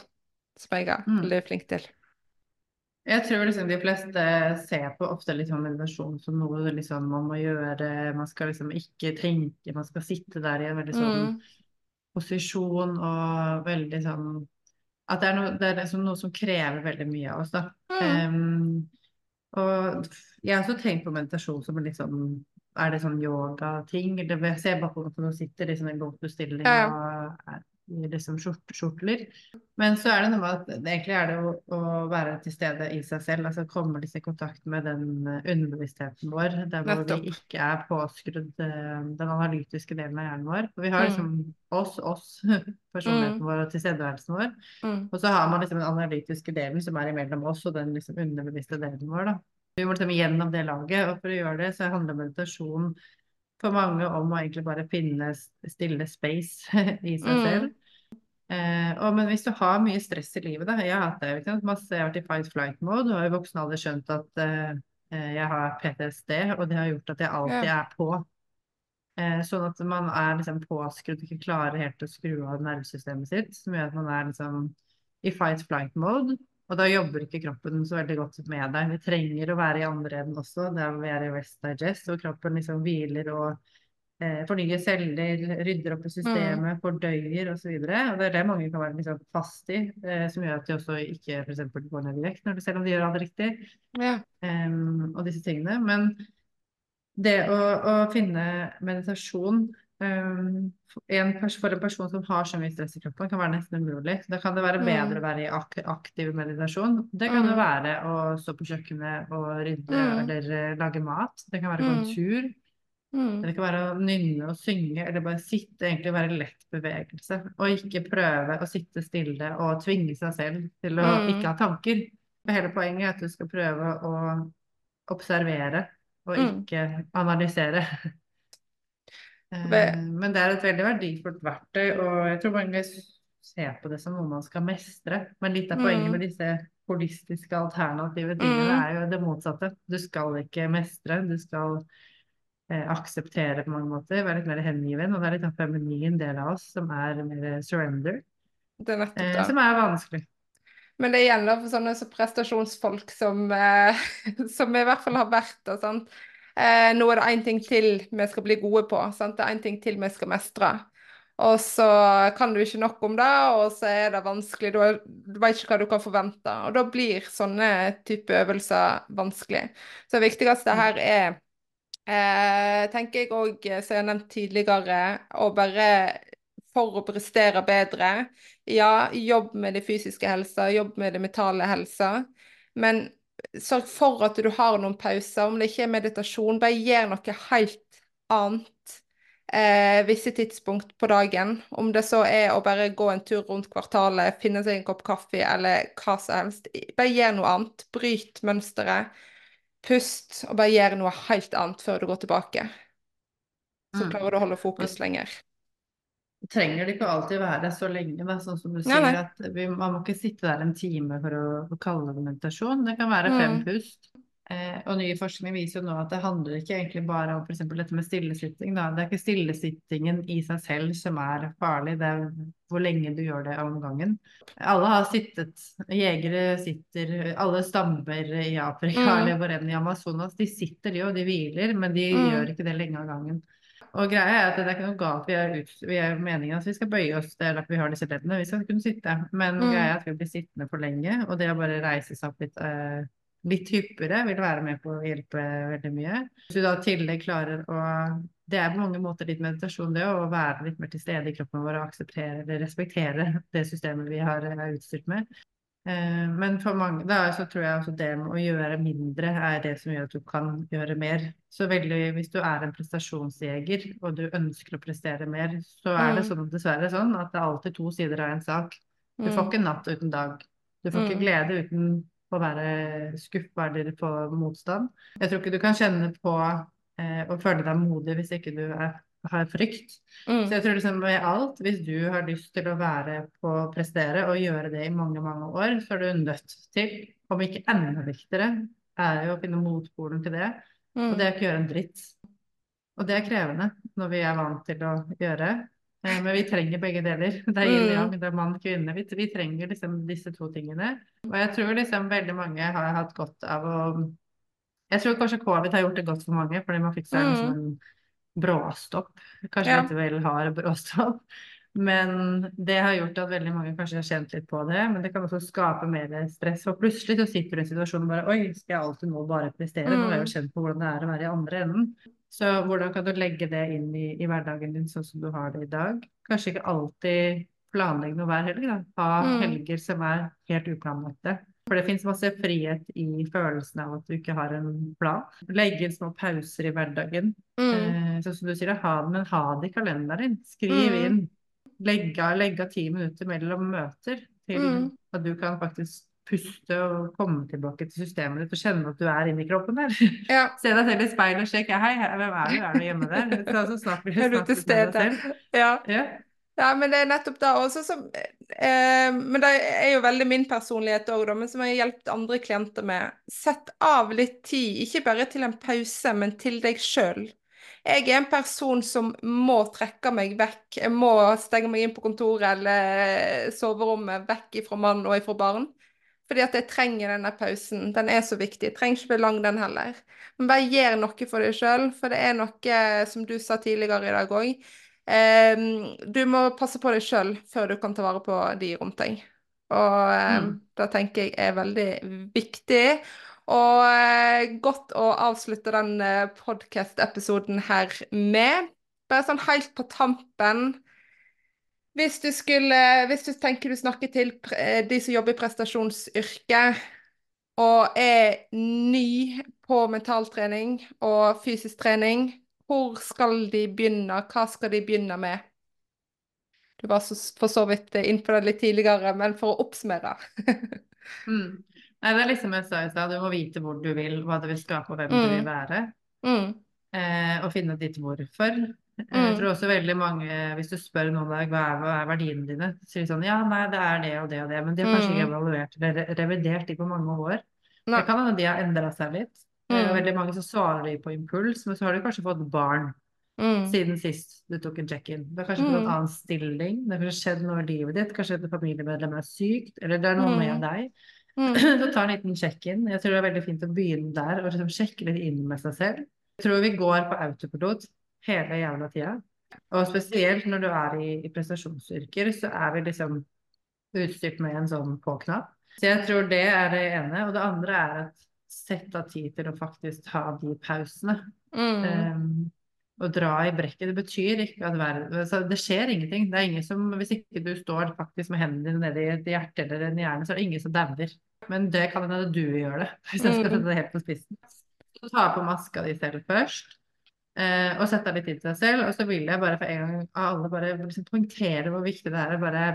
Som jeg er Mm. veldig flink til. Jeg tror liksom de fleste ser på ofte liksom meditasjon som noe liksom man må gjøre, man skal liksom ikke tenke, man skal sitte der i en veldig sånn Mm. posisjon og veldig sånn At det er noe, det er liksom noe som krever veldig mye av oss, da. Mm. Um, og jeg har også tenkt på meditasjon som en litt sånn Er det sånn yogating? Jeg ser bare på at man sitter i sånn en lotus-stilling Ja, og i liksom skjort, skjortler. Men så er det noe med at egentlig er det å, å være til stede i seg selv. altså Komme litt i kontakt med den eh, underbevisstheten vår. Der hvor vi ikke er påskrudd eh, den analytiske delen av hjernen vår. For vi har Mm. liksom oss, oss, [laughs] personligheten vår og tilstedeværelsen vår. Mm. Og så har man liksom den analytiske delen som er imellom oss og den liksom underbevisste delen vår. da. Vi må liksom gjennom det laget, og for å gjøre det så handler meditasjon for mange om å egentlig bare finne stille space [laughs] i seg Mm. selv. Eh, og, men hvis du har mye stress i livet, da, jeg har hatt det, ikke sant? Masse, jeg har vært i fight flight mode og i voksen alder skjønt at eh, eh, jeg har PTSD, og det har gjort at jeg alltid er på. Eh, sånn at man er liksom påskrudd, ikke klarer helt å skru av nervesystemet sitt, som gjør at man er liksom i fight flight mode. Og da jobber ikke kroppen så veldig godt med deg. Vi trenger å være i andre enden også, vi er i rest digest, hvor kroppen liksom hviler og eh, fornyer celler, rydder opp i systemet, fordøyer osv. Og, så og det er det mange kan være liksom fast i, eh, som gjør at de også ikke eksempel går ned i vekt, selv om de gjør alt riktig, Ja. Um, og disse tingene. Men det å, å finne meditasjon for en, for en person som har så mye stress i kroppen, kan være nesten umulig. Da kan det være bedre å være i ak aktiv meditasjon. Det kan jo Mm. være å stå på kjøkkenet og rydde Mm. eller eh, lage mat. Det kan være gå en Mm. tur. Mm. Det kan være å nynne og synge, eller bare sitte, egentlig være lett bevegelse. Og ikke prøve å sitte stille og tvinge seg selv til å Mm. ikke ha tanker. For hele poenget er at du skal prøve å observere og Mm. ikke analysere. Eh, Men det er et veldig verdifullt verktøy, og jeg tror mange ser på det som noe man skal mestre. Men litt av poenget Mm. med disse holistiske alternative tingene Mm. er jo det motsatte. Du skal ikke mestre, du skal eh, akseptere på mange måter, være litt mer hengiven. Og det er litt en feminin del av oss som er mer surrender, Det er eh, som er vanskelig. Men det gjelder for sånne prestasjonsfolk som, eh, [laughs] som i hvert fall har vært det. sant? Eh, nå er det én ting til vi skal bli gode på. sant? Det er én ting til vi skal mestre. Og så kan du ikke nok om det, og så er det vanskelig. Du, du vet ikke hva du kan forvente. Og da blir sånne type øvelser vanskelig. Så det viktigste her er, eh, tenker jeg òg, som jeg har nevnt tidligere, å bare for å prestere bedre. Ja, jobb med det fysiske helsa, jobb med det mentale helsa. Men sørg for at du har noen pauser. Om det ikke er meditasjon, bare gjør noe helt annet eh, visse tidspunkt på dagen. Om det så er å bare gå en tur rundt kvartalet, finne seg en kopp kaffe eller hva som helst. Bare gjør noe annet. Bryt mønsteret. Pust, og bare gjør noe helt annet før du går tilbake. Så Mm. klarer du å holde fokus lenger. Trenger det ikke alltid være så lenge, da, sånn som du sier, Ja, at vi, man må ikke sitte der en time for å, å kalle det meditasjon. Det kan være fem Mm. pust. Eh, og ny forskning viser jo nå at det handler ikke egentlig bare om f.eks. dette med stillesitting. Da. Det er ikke stillesittingen i seg selv som er farlig, det er hvor lenge du gjør det om gangen. Alle har sittet, jegere sitter, alle stammer i Afrika Mm. eller hvor enn i Amazonas, de sitter de og de hviler, men de Mm. gjør ikke det lenge av gangen. Og greia er at det er ikke noe galt. Vi er, ut, vi er meningen at vi skal bøye oss til at vi har disse leddene. Vi skal kunne sitte. Men Mm. greia er at vi blir sittende for lenge. Og det å bare reise seg opp litt, uh, litt hyppigere vil være med på å hjelpe veldig mye. Hvis du da i tillegg klarer å Det er på mange måter litt meditasjon, det å være litt mer til stede i kroppen vår og akseptere eller respektere det systemet vi har er utstyrt med. Eh, Men for mange, da så tror jeg også det med å gjøre mindre er det som gjør at du kan gjøre mer. Så veldig, hvis du er en prestasjonsjeger og du ønsker å prestere mer, så er det Mm. sånn, dessverre sånn at det er alltid to sider av en sak. Du får Mm. ikke natt uten dag. Du får ikke Mm. glede uten å være skuffa eller på motstand. Jeg tror ikke du kan kjenne på eh, og føle deg modig hvis ikke du er, har frykt. Så Mm. jeg tror liksom med alt, hvis du har lyst til å være på å prestere og gjøre det i mange, mange år, så er du nødt til, om ikke enda viktigere, er jo å finne motpolen til det. Og det er ikke å gjøre en dritt. Og det er krevende når vi er vant til å gjøre. Eh, Men vi trenger begge deler. [laughs] Det er yin yang, det er mann kvinne. Vi, vi trenger liksom disse to tingene. Og jeg tror liksom veldig mange har hatt godt av å Jeg tror kanskje covid har gjort det godt for mange, fordi man fikk seg en en bråstopp. Kanskje Ja. litt vel hard bråstopp. Men det har gjort at veldig mange kanskje har kjent litt på det. Men det kan også skape mer stress. For plutselig så sitter du i en situasjon og bare Oi, skal jeg alltid nå bare prestere? Nå har jeg jo Mm. kjent på hvordan det er å være i andre enden. Så hvordan kan du legge det inn i, i hverdagen din sånn som du har det i dag? Kanskje ikke alltid planlegge noe hver helg, da. Ha Mm. helger som er helt uplanlagte. For det fins masse frihet i følelsen av at du ikke har en plan. Legge inn små pauser i hverdagen. Mm. Eh, sånn som du sier, ha men ha det i kalenderen din. Skriv Mm. inn. Legge av ti minutter mellom møter til Mm. at du kan faktisk puste og komme tilbake til systemet ditt og kjenne at du er inni kroppen der. Ja. [laughs] Se deg selv i speilet og sjekk hei, hei, hvem er du? Er du hjemme der? [laughs] Så, snakker snart blir du til med deg selv. Ja. Ja. Ja, men det er nettopp det også som eh, Men det er jo veldig min personlighet òg, da, men som jeg har hjulpet andre klienter med. Sett av litt tid, ikke bare til en pause, men til deg sjøl. Jeg er en person som må trekke meg vekk. Jeg må stenge meg inn på kontoret eller soverommet, vekk ifra mann og ifra barn. Fordi at jeg trenger denne pausen. Den er så viktig. Jeg trenger ikke bli lang, den heller. Men bare gjør noe for deg sjøl, for det er noe, som du sa tidligere i dag òg, du må passe på deg sjøl før du kan ta vare på de rundt deg. Og eh, Mm. det tenker jeg er veldig viktig. Og eh, godt å avslutte den eh, podcast-episoden her med. Bare sånn helt på tampen. Hvis du skulle Hvis du tenker du snakker til eh, de som jobber i prestasjonsyrket, og er ny på mentaltrening og fysisk trening, hvor skal de begynne? Hva skal de begynne med? Du var så, for så vidt inn på det litt tidligere, men for å oppsummere. [laughs] Mm. Nei, det er liksom jeg sa i stad, du må vite hvor du vil, hva du vil skape og hvem du Mm. vil være. mm, Eh, og finne ditt hvorfor. Eh, Mm. Jeg tror også veldig mange, hvis du spør noen deg hva er, hva er verdiene dine, så sier de sånn ja, nei, det er det og det og det, men de har kanskje ikke Mm. evaluert eller revidert de på mange år. Nei. Det kan hende de har endra seg litt. Eh, er Mm. veldig mange så svarer på impuls, men så har de kanskje fått barn mm, siden sist du tok en check-in. Det har kanskje fått en Mm. annen stilling, det har kanskje skjedd noe i livet ditt, kanskje et familiemedlem er sykt, eller det er noe med Mm. deg. mm, [clears throat] Så ta en liten check-in. Jeg tror det er veldig fint å begynne der og liksom sjekke litt inn med seg selv. Jeg tror vi går på autopilot hele jævla tida. Og spesielt når du er i, i prestasjonsyrker, så er vi liksom utstyrt med en sånn på-knapp. Så jeg tror det er det ene. Og det andre er at sett av tid til å faktisk ta de pausene. mm, Um, og dra i brekket. Det betyr ikke at verden altså, Det skjer ingenting. Det er ingen som, Hvis ikke du står faktisk med hendene dine nedi et hjerte eller en hjerne, så er det ingen som dauer. Men det kan hende du gjør det, [laughs] hvis jeg skal Mm. sette det helt på spissen. Så ta på maska di selv først. Eh, og sette av litt tid til deg selv. Og så vil jeg bare for en gang av alle bare liksom poengtere hvor viktig det er. å Bare,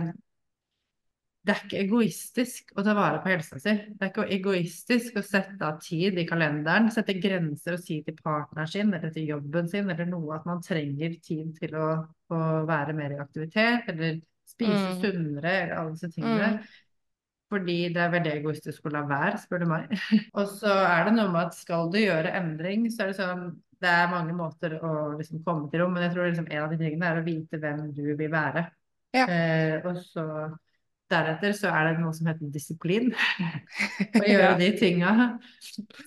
det er ikke egoistisk å ta vare på helsa si. Det er ikke egoistisk å sette av tid i kalenderen, sette grenser og si til partneren sin eller til jobben sin eller noe at man trenger tid til å, å være mer i aktivitet eller spise Mm. sunnere eller alle disse tingene. mm, Fordi det er veldig egoistisk å la være, spør du meg. [laughs] og så er det noe med at skal du gjøre endring, så er det sånn Det er mange måter å liksom komme til rom, men jeg tror liksom en av de tingene er å vite hvem du vil være. Ja. Eh, og så deretter så er det noe som heter disiplin. [laughs] Å gjøre Ja. de tinga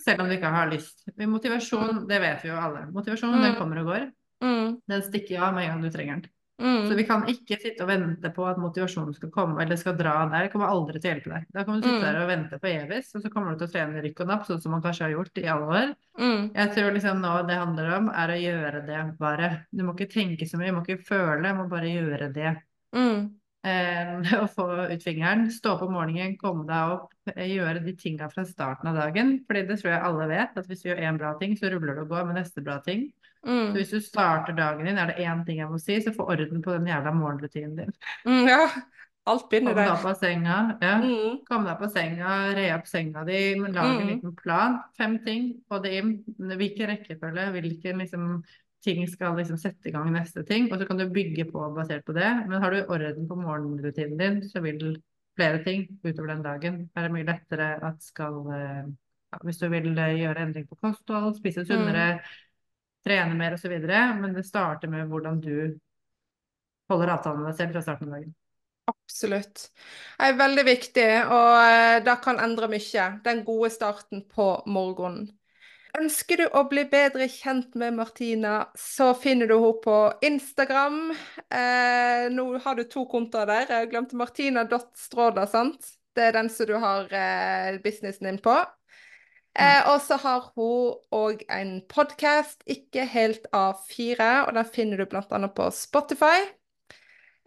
selv om du ikke har lyst. Men Motivasjon, det vet vi jo alle. Motivasjon, den Mm. kommer og går. mm, Den stikker av med en gang du trenger den. mm, Så vi kan ikke sitte og vente på at motivasjonen skal komme, eller skal dra der. Det kommer aldri til å hjelpe deg. Da kan du sitte Mm. der og vente på evig, og så kommer du til å trene rykk og napp, sånn som man kanskje har gjort i alle år. mm, Jeg tror liksom nå det handler om, er å gjøre det bare. Du må ikke tenke så mye, du må ikke føle, du må bare gjøre det. mm, [laughs] å få ut fingeren, stå opp om morgenen, komme deg opp, eh, gjøre de tinga fra starten av dagen. Fordi det tror jeg alle vet, at hvis du gjør én bra ting, så ruller det og går med neste bra ting. Så mm, hvis du starter dagen din, er det én ting jeg må si, så få orden på den jævla morgenrutinen din. mm, ja. Alt begynner Kom deg på senga, ja. Mm, Kom deg på senga, re opp senga di, men lag en Mm. liten plan. Fem ting, få det inn. Hvilken rekkefølge, hvilken liksom, ting skal liksom sette i gang neste ting. Og så kan du bygge på basert på det. Men har du orden på morgenrutinen din, så vil flere ting utover den dagen være mye lettere at skal eh, ja, Hvis du vil eh, gjøre endring på kosthold, spise sunnere, trene mer osv. Men det starter med hvordan du holder avtalen med deg selv fra starten av dagen. absolutt. Det er veldig viktig, og eh, det kan endre mye. Den gode starten på morgenen. Ønsker du å bli bedre kjent med Martina, så finner du henne på Instagram. Eh, nå har du to kontoer der. Jeg glemte martina.stråda, sant? Det er den som du har eh, businessen din på. Eh, og så har hun òg en podkast, ikke helt A4, og den finner du bl.a. på Spotify.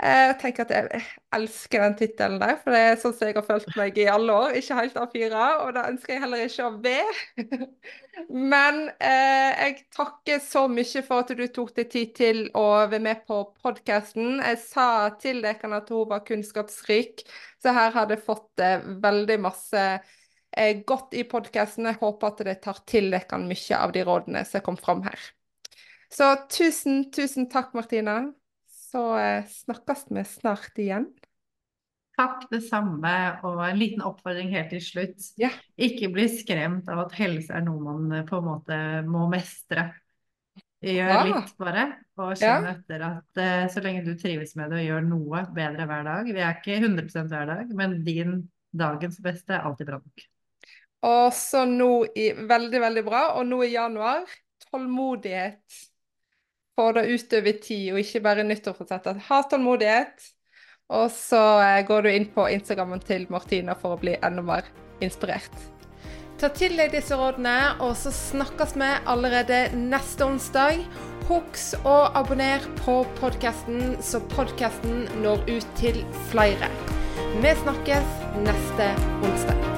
Eh, Jeg tenker at jeg elsker den tittelen der, for det er sånn som jeg har følt meg i alle år. Ikke helt A4, og det ønsker jeg heller ikke å være. [laughs] Men eh, jeg takker så mye for at du tok deg tid til å være med på podkasten. Jeg sa til dere at hun var kunnskapsrik, så her har jeg fått eh, veldig masse eh, godt i podkasten. Jeg håper at det tar til dere mye av de rådene som kom fram her. Så tusen, tusen takk, Martina. Så eh, snakkes vi snart igjen. Takk, det samme. Og en liten oppfordring helt til slutt. Ja. Ikke bli skremt av at helse er noe man eh, på en måte må mestre. Gjør Ja. litt, bare. Og kjenn etter at eh, så lenge du trives med det og gjør noe bedre hver dag Vi er ikke 100 hver dag, men din dagens beste er alltid bra nok. Og så nå i Veldig, veldig bra. Og nå i januar, tålmodighet. Få det utover tid, og ikke bare nyttårsforsettet. Ha tålmodighet. Og så eh, går du inn på Instagrammen til Martina for å bli enda mer inspirert. Ta til deg disse rådene, og så snakkes vi allerede neste onsdag. Husk å abonnere på podkasten, så podkasten når ut til flere. Vi snakkes neste onsdag.